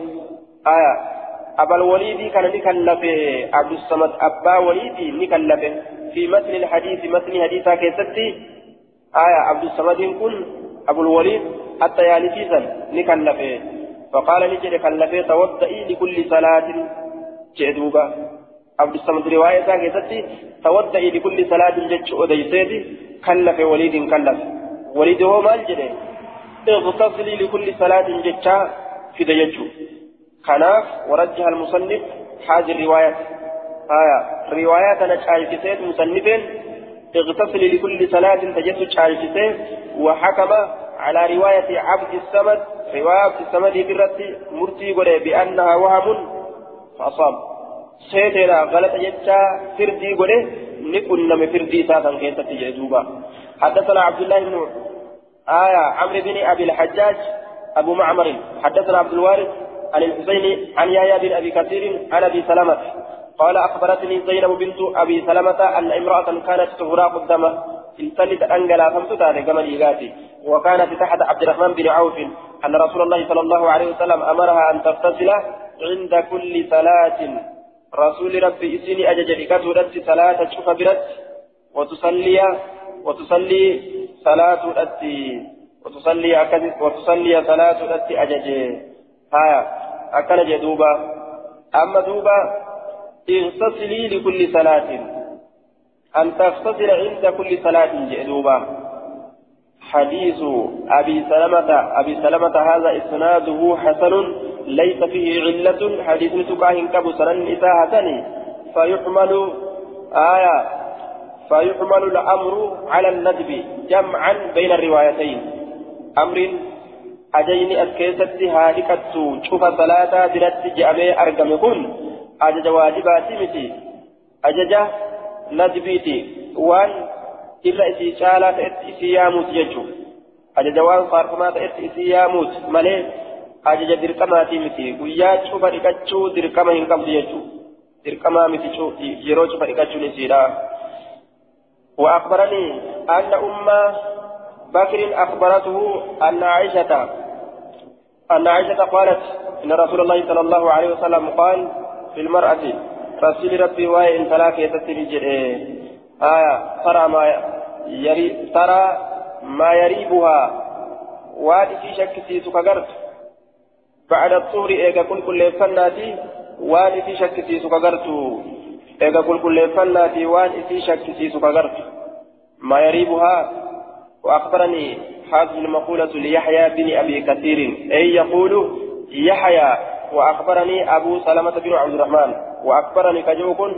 آية أبا الوليد كان نكلف عبد الصمد أبا وليد نكلف في متن الحديث متن حديثا كيستي. آية عبد الصمد كن أبو الوليد حتى يالفيزا نكلف فقال نجد كلف توضئي لكل صلاة. جدوبا عبد الصمد رواية كيستي توضئي لكل صلاة أديسيتي كلف وليد كلف وليد هو مال جده اغتسلي لكل صلاة جتشا في ديجو خلاف ورجح المصنف هذه الرواية. آية. روايات أنا شايفت مصنفين. اغتسلي لكل صلاة تجد شايفت وحكم على رواية عبد الصمد رواية عبد الصمد برت مرتي بأنها وهم فأصاب jecha firdii godhe ni qunname firdii isaa kan keessatti jedhe duuba حدثنا عبد الله بن آية عمرو بن أبي الحجاج أبو معمر. حدثنا عبد الوارث عن الحسين عن يحيى بن أبي كثير عن أبي سلمة. قال أخبرتني زينب بنت أبي سلمة أن امرأة كانت تغراق الدم التلت أنجلا فمتتان كما إيغاتي وكانت تحت عبد الرحمن بن عوف أن رسول الله صلى الله عليه وسلم أمرها أن تغتسل عند كل صلاة. رسول ربي إسني أجج لكتورت صلاة شوف برت وتصلي وتصلي صلاة أتي وتصلي وتصلي صلاة أتي أجج. ها أكل جدوبا أما دوبا اغتسلي لكل صلاة. أن تغتسل عند كل صلاة جدوبا حديث أبي سلمة أبي سلمة هذا إسناده حسن ليس فيه علة. حديث تقاه كبو سنن إساهة فيحمل آية فيحمل الأمر على الندب جمعا بين الروايتين. أمر keessatti haa dhiqattu cufa salaataa biratti je'amee argame kun ajaja waajibaati miti ajaja nadbiiti waan irra isii caalaa ta'etti isii yaamuuti jechuudha ajaja waan faarfamaa ta'etti isii yaamuuti malee ajaja dirqamaatii miti guyyaa cufa dhiqachuu dirqama hin qabdu jechuudha dirqamaa miti yeroo cufa dhiqachuun isiidha. وأخبرني أن أم بكر أخبرته أن عائشة أن عائشة قالت إن رسول الله صلى الله عليه وسلم قال في المرأة رسول ربي وإن فلاك يتسجل آية ترى ما يري ترى ما يريبها. وادي في شك في سكرت بعد الطهر إيجا كل كل فناتي وادي في شك في سكرت إيجا كل كل فناتي وادي في شك في سكرت ما يريبها. وأخبرني هذه المقولة ليحيى بن أبي كثير. أي يقول يحيى وأخبرني أبو سلمة بن عبد الرحمن. وأخبرني كجوكن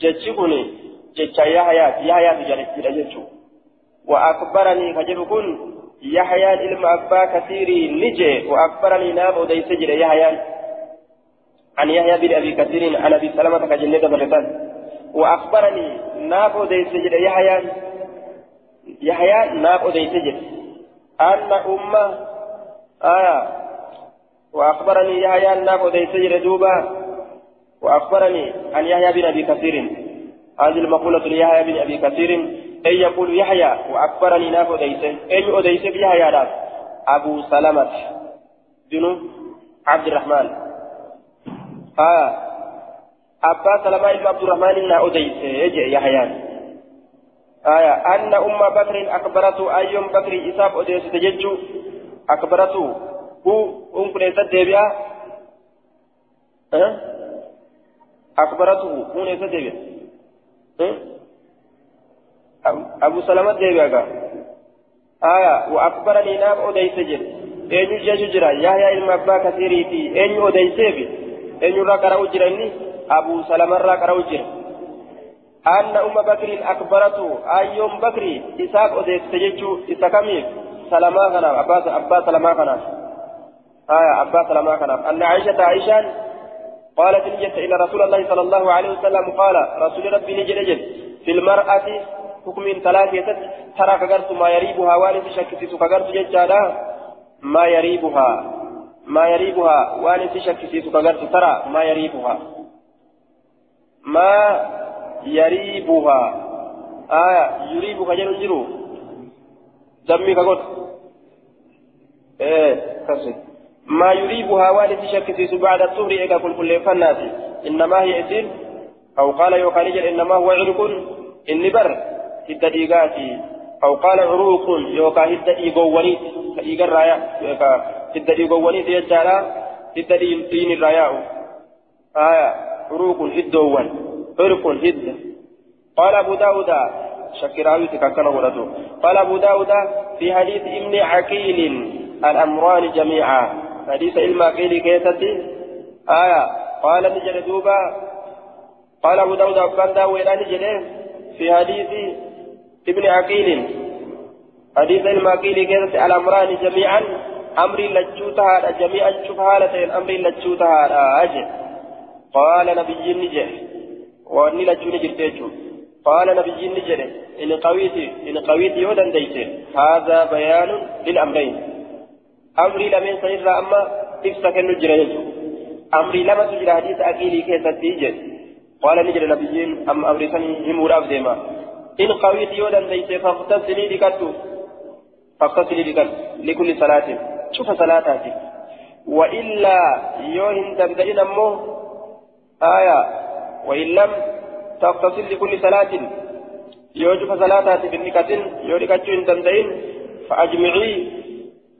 جتشكني جتشا يحيى يحيى جتشو وأخبرني كجوكن يحيى علم أبا كثير نجي. وأخبرني نام وديس جري يحيى. عن يحيى بن أبي كثير عن أبي سلمة كجنة برتان وأخبرني نام وديس جري يحيى. يحيى نام وديس جري. أن أمة آية وأخبرني يحيى الناف وديس دوبا وأخبرني عن يحيى بن أبي كثير. هذه المقولة ليحيى بن أبي كثير. أي يقول يحيى وأخبرني ناف وديس أي وديس بيحيى ناف أبو سلمة بن عبد الرحمن. آه. أبا سلمة بن عبد الرحمن إن أديس يجي يحيى؟ آية أن أم بكر أخبرته أيوم بكر إساف أديس تججو أخبرته أم كنيسة ديبيا أه؟ أخبرته هو نيسة ديبيا أه؟ أبو سلمة ديبيا آية وأخبرني نام أديس جل أين جاجو جرا يحيى المبا كثيري أين أديس بي أين راكرا أجرني أبو سلمة راكرا أجرني أن أم بكر أكبرته أيوم بكر إساق أديت تججو إساقمي سلما كان أبا أبا سلما كان آية أبا كان. أن عائشة عائشة قالت نجت إلى رسول الله صلى الله عليه وسلم قال رسول ربي نجل نجل في المرأة حكم ثلاثة ترى كغرت ما يريبها والد شكتي كغرت ججالا ما يريبها ما يريبها والد شكتي كغرت ترى ما يريبها. ما يريبها آية يريبها جل جرو دمي كقول إيه كسر. ما يريبها والد شك بعد الطهر إيكا كل كل فناتي. إنما هي إسير أو قال يوكاليج إنما هو عرق إني بر هدى ديقاتي أو قال عروق يوكا هدى إيقوانيت إيقا الرايا يوكا هدى إيقوانيت يجعل هدى دين الرايا آية عروق هدوان فرق هد. قال أبو داود شكراوي تكاكنا ولده قال أبو داود في حديث ابن عقيل الأمران جميعا. حديث علم عقيل كيستي. آية. قال نجل دوبا. قال أبو داود أبان داود نجل في حديث ابن عقيل. حديث علم عقيل كيستي. الأمران جميعا. أمري لجوتها جميعا شوف حالتين أمري لجوتها أجل. قال نبي نجل وأني لجوني جرتيجو قال نبي نجري إن قويت إن قويت يودن ديت هذا بيان للأمرين. أمري لمن سيرا أما إفسك النجري أمري لما تجري حديث أكيلي كيسا تيجي. قال نجري نبي أم أمري سني همور أبديما إن قويت يودن ديت فاغتسلي لكتو. فاغتسلي لكتو. لكل صلاة. شوف صلاتاتي. وإلا يوهن تبدأين أمه آية. وإن لم تغتسل لكل صلاة. يوجب صلاتها بالنكة يوريك إن تندين فأجمعي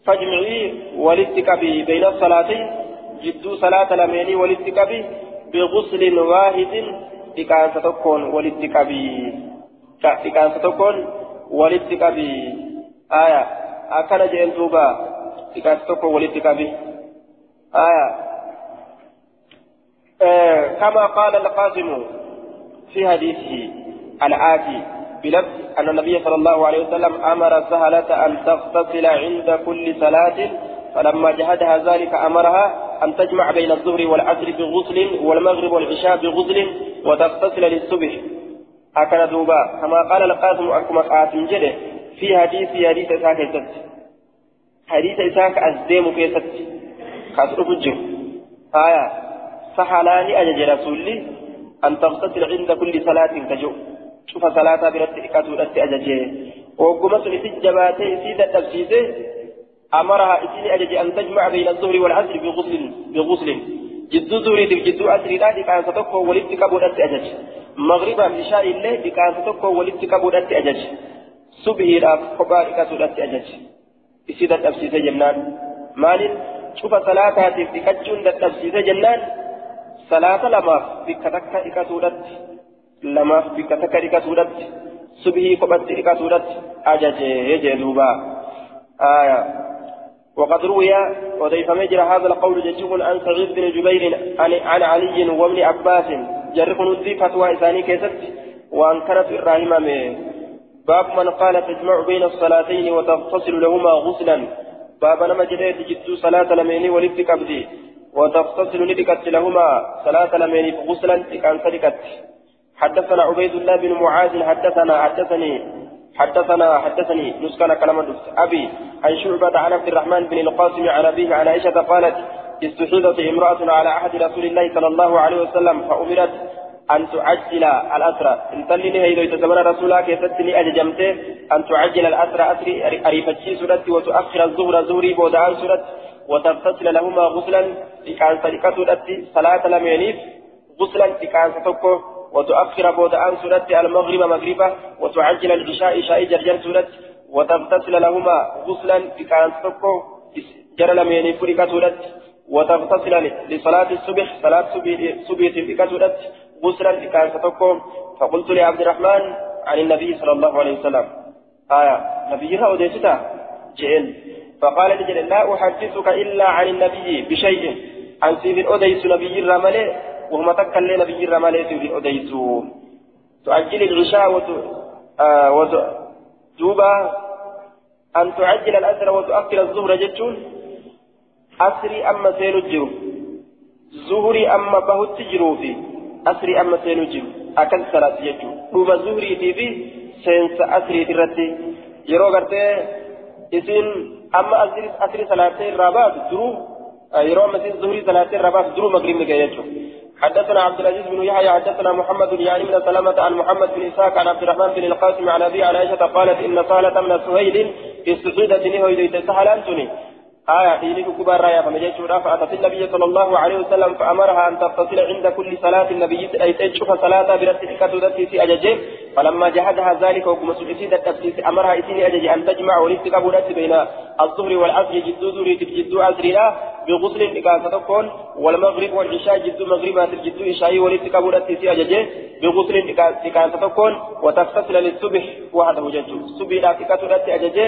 فاجمعي ولتكبي بين الصلاتين جدو صلاة لميني ولتكبي بغسل واحد تكان ستكون ولتكبي تكان ستكون ولتكبي آية. أكل جين توبا تكان ستكون ولتكبي آية. آه، كما قال القاسم في حديثه الآتي بلفظ أن النبي صلى الله عليه وسلم أمر سهلة أن تغتسل عند كل صلاة فلما جهدها ذلك أمرها أن تجمع بين الظهر والعصر بغسل والمغرب والعشاء بغسل وتغتسل للصبح. هكذا دوبا كما قال القاسم أكما قاسم جده في حديث حديث إساك يسد حديث إساك أزديم كيست. خاصر فجر آية سحلاني أجج رسولي أن تغتسل عند كل صلاة كجو. شوف صلاة برد إكاتو رد أججه وقمت لسجباتي سيدة تفسيسه أمرها إسيني أجج أن تجمع بين الظهر والعصر بغسل بغسل. جدو زوري جدو أسري لا كان ستوكو ولدت كبودت أجج. مغربا بشاء الله كان ستوكو ولدت كبودت أجج. صبحي لا كبار كتودت أجج. إسيدة تفسيسه جنان. مال شوف صلاة تفتكتشون تفسيسه جنان. صلاة لما بكتك إكتودت لما بكتك إكتودت صبحي كبت إكتودت أجج يجي دوبا آية وقد روي وضيف مجرى هذا القول ججب عن سعيد بن جبير عن علي وابن عباس جرح نذي فتوى إساني كيست وأنكرت إبراهيم باب من قال تجمع بين الصلاتين وتغتسل لهما غسلا باب نما جديد جدو صلاة لميني ولد كبدي وتغتسل لدكت لهما صلاة لميني غسلا كان صدقت حدثنا عبيد الله بن معاذ حدثنا حدثني حدثنا حدثني نسكن كلمة أبي عن شعبة عن عبد الرحمن بن القاسم عن أبيه عن عائشة قالت استحيضت امرأة على عهد رسول الله صلى الله عليه وسلم فأمرت أن تعجل الأسرى. إن تلني هيدو يتزمن رسولها كيفتني أججمته أن تعجل الأسرى. أسري أريفتشي سورة وتؤخر الظهر زوري بودعان سورة وتغتسل لهما غسلا كان سرقة صلاة لمينيف غسلا كان ستوكو. وتؤخر بودعان سورة المغرب مغربا وتعجل العشاء شاء جرجر سورة وتغتسل لهما غسلا بكان تكو جرى لمن فرقة وتغتسل لصلاة الصبح صلاة صبح سورة غسلا بكان تكو فقلت لعبد الرحمن عن النبي صلى الله عليه وسلم آية نبيها أديستا جئل. فقال لجل لا أحدثك إلا عن النبي بشيء. عن سيد أديس نبي الرمالي وهم تكلي نبي الرمالي في أديس تؤجل العشاء وت... آه وت... دوبا أن تعجل الأسر وتؤخر الظهر جتون أسري أما سينجر زهري أما بهت جروفي أسري أما سينجر أكل صلاة جتون دوبا زهري في في سينس أسري ترتي يرو غرتي إسين أما أسري أسري صلاة الرابات درو. يرو مسين زهري صلاة الرابات درو مغرب نجايتو حدثنا عبد العزيز بن يحيى حدثنا محمد يعني من سلامة عن محمد بن إسحاق عن عبد الرحمن بن القاسم عن أبي عائشة قالت إن صالة من سهيل استفيدت نهو إذا سهل أنتني. آية دينك كبار رايا فمجيت فأتت النبي صلى الله عليه وسلم فأمرها أن تتصل عند كل صلاة النبي أي تشوف صلاة برتك تدسي أججي فلما جهدها ذلك وكما سلسيد التفسيس أمرها إسيني أججي أن تجمع ولفتك بولات بين الظهر والعصر جدو ذري جدو عصر لا بغسل إكاسة تكون والمغرب والعشاء جدو مغربات جدو إشاء ولفتك بولات أججي بغسل إكاسة تكون وتغتسل للصبح وحده جدو. صبح لا تكاسة أججي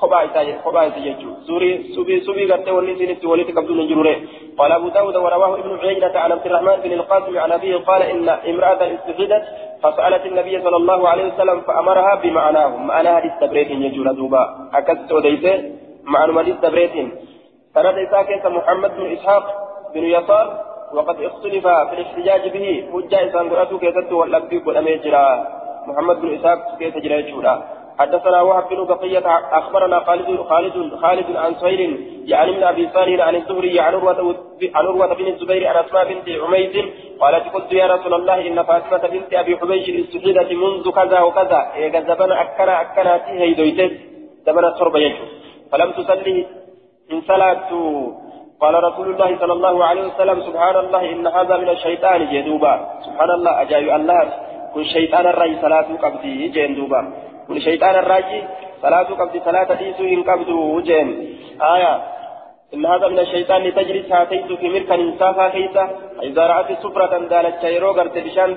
kophaa isaa kophaa isaa jechuudha surii subii subii gartee wanni isin itti walitti qabdu hin jirure قال أبو داود ورواه ابن عيينة عن عبد الرحمن بن القاسم عن أبيه قال إن امرأة استفيدت فسألت النبي صلى الله عليه وسلم فأمرها بمعناه معنى حديث تبريت يجور دوبا أكدت وديته حديث تبريت سند إساك محمد بن إسحاق بن يسار وقد اختلف في الاحتجاج به. حجة إسان قرأته كيست والأبي والأميجرا محمد بن إسحاق كيف جرى حدثنا وهب بن بقية أخبرنا خالد خالد خالد عن سهيل يعني من أبي صالح عن الزهري عن عروة بن الزبير عن أسماء بنت عميس قالت قلت يا رسول الله إن فاطمة بنت أبي حبيش استشهدت منذ كذا وكذا. إذا زبنا أكنا أكنا تيه دويتت زبنا تربة يجو فلم تصلي إن صلاة قال رسول الله صلى الله عليه وسلم سبحان الله إن هذا من الشيطان جدوبا سبحان الله أجاي الله كن شيطان الرأي صلاة قبضي جندوبا. كل شيطان الراجي صلاة قبض صلاة ديسو إن قبض وجين آية إن هذا من الشيطان تجلس هاتيت في مركا إنسافا كيسا إذا رأت سفرة دالت يروغرت بشان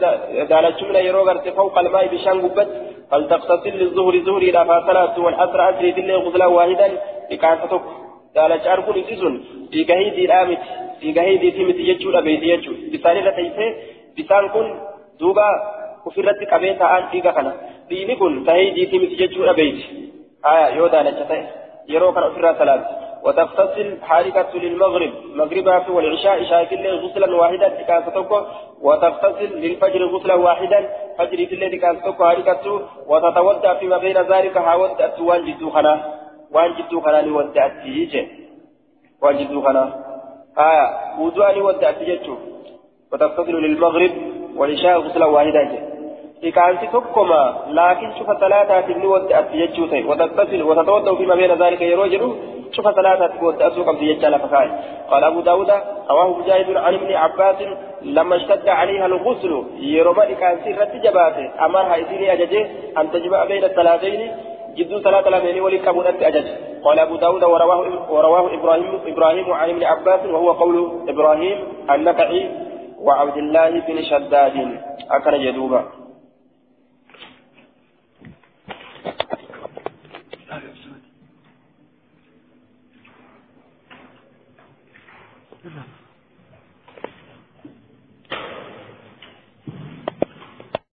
دالت من يروغرت فوق الماء بشان قبت فلتغتسل للظهر ظهري لا فصلاة والعصر أسري دل غزلا واحدا لكاستك دالت أركن إسسن في قهيدي الآمت في قهيدي تيمت يجو أبيت يجو بسان رتيسي بسان كن دوبا وفرت قبيتا آن فيك خنا diini kun tahee diitii miti jechuudha beeyti aya yoo daalacha ta'e yeroo kana وتغتسل حالكة للمغرب مغربها في والعشاء عشاء كله غسلا واحدا تكاستوك وتغتسل للفجر غسلا واحدا فجر كله تكاستوك حالكة وتتودع فيما بين ذلك حاودت وان جدو خنا وان جدو خنا لودعت تيجي وان جدو خنا آية وضوء لودعت تيجي وتغتسل للمغرب والعشاء غسلا واحدا إكانتي تكما لكن شوف ثلاثة تبني ودأت يجوتي وتتصل وتتوضأ فيما بين ذلك يروجل شوف ثلاثة ودأت وقم يجال فكاي قال أبو داود رواه مجاهد عن ابن عباس لما اشتد عليها الغسل يروما إكانتي رت جباته أمرها إذن أججه أن تجمع بين الثلاثين جد ثلاثة لمن ولكبرت أجج قال أبو داود ورواه, ورواه إبراهيم إبراهيم عن ابن عباس وهو قول إبراهيم النفعي وعبد الله بن شداد أكن جدوبا Gracias.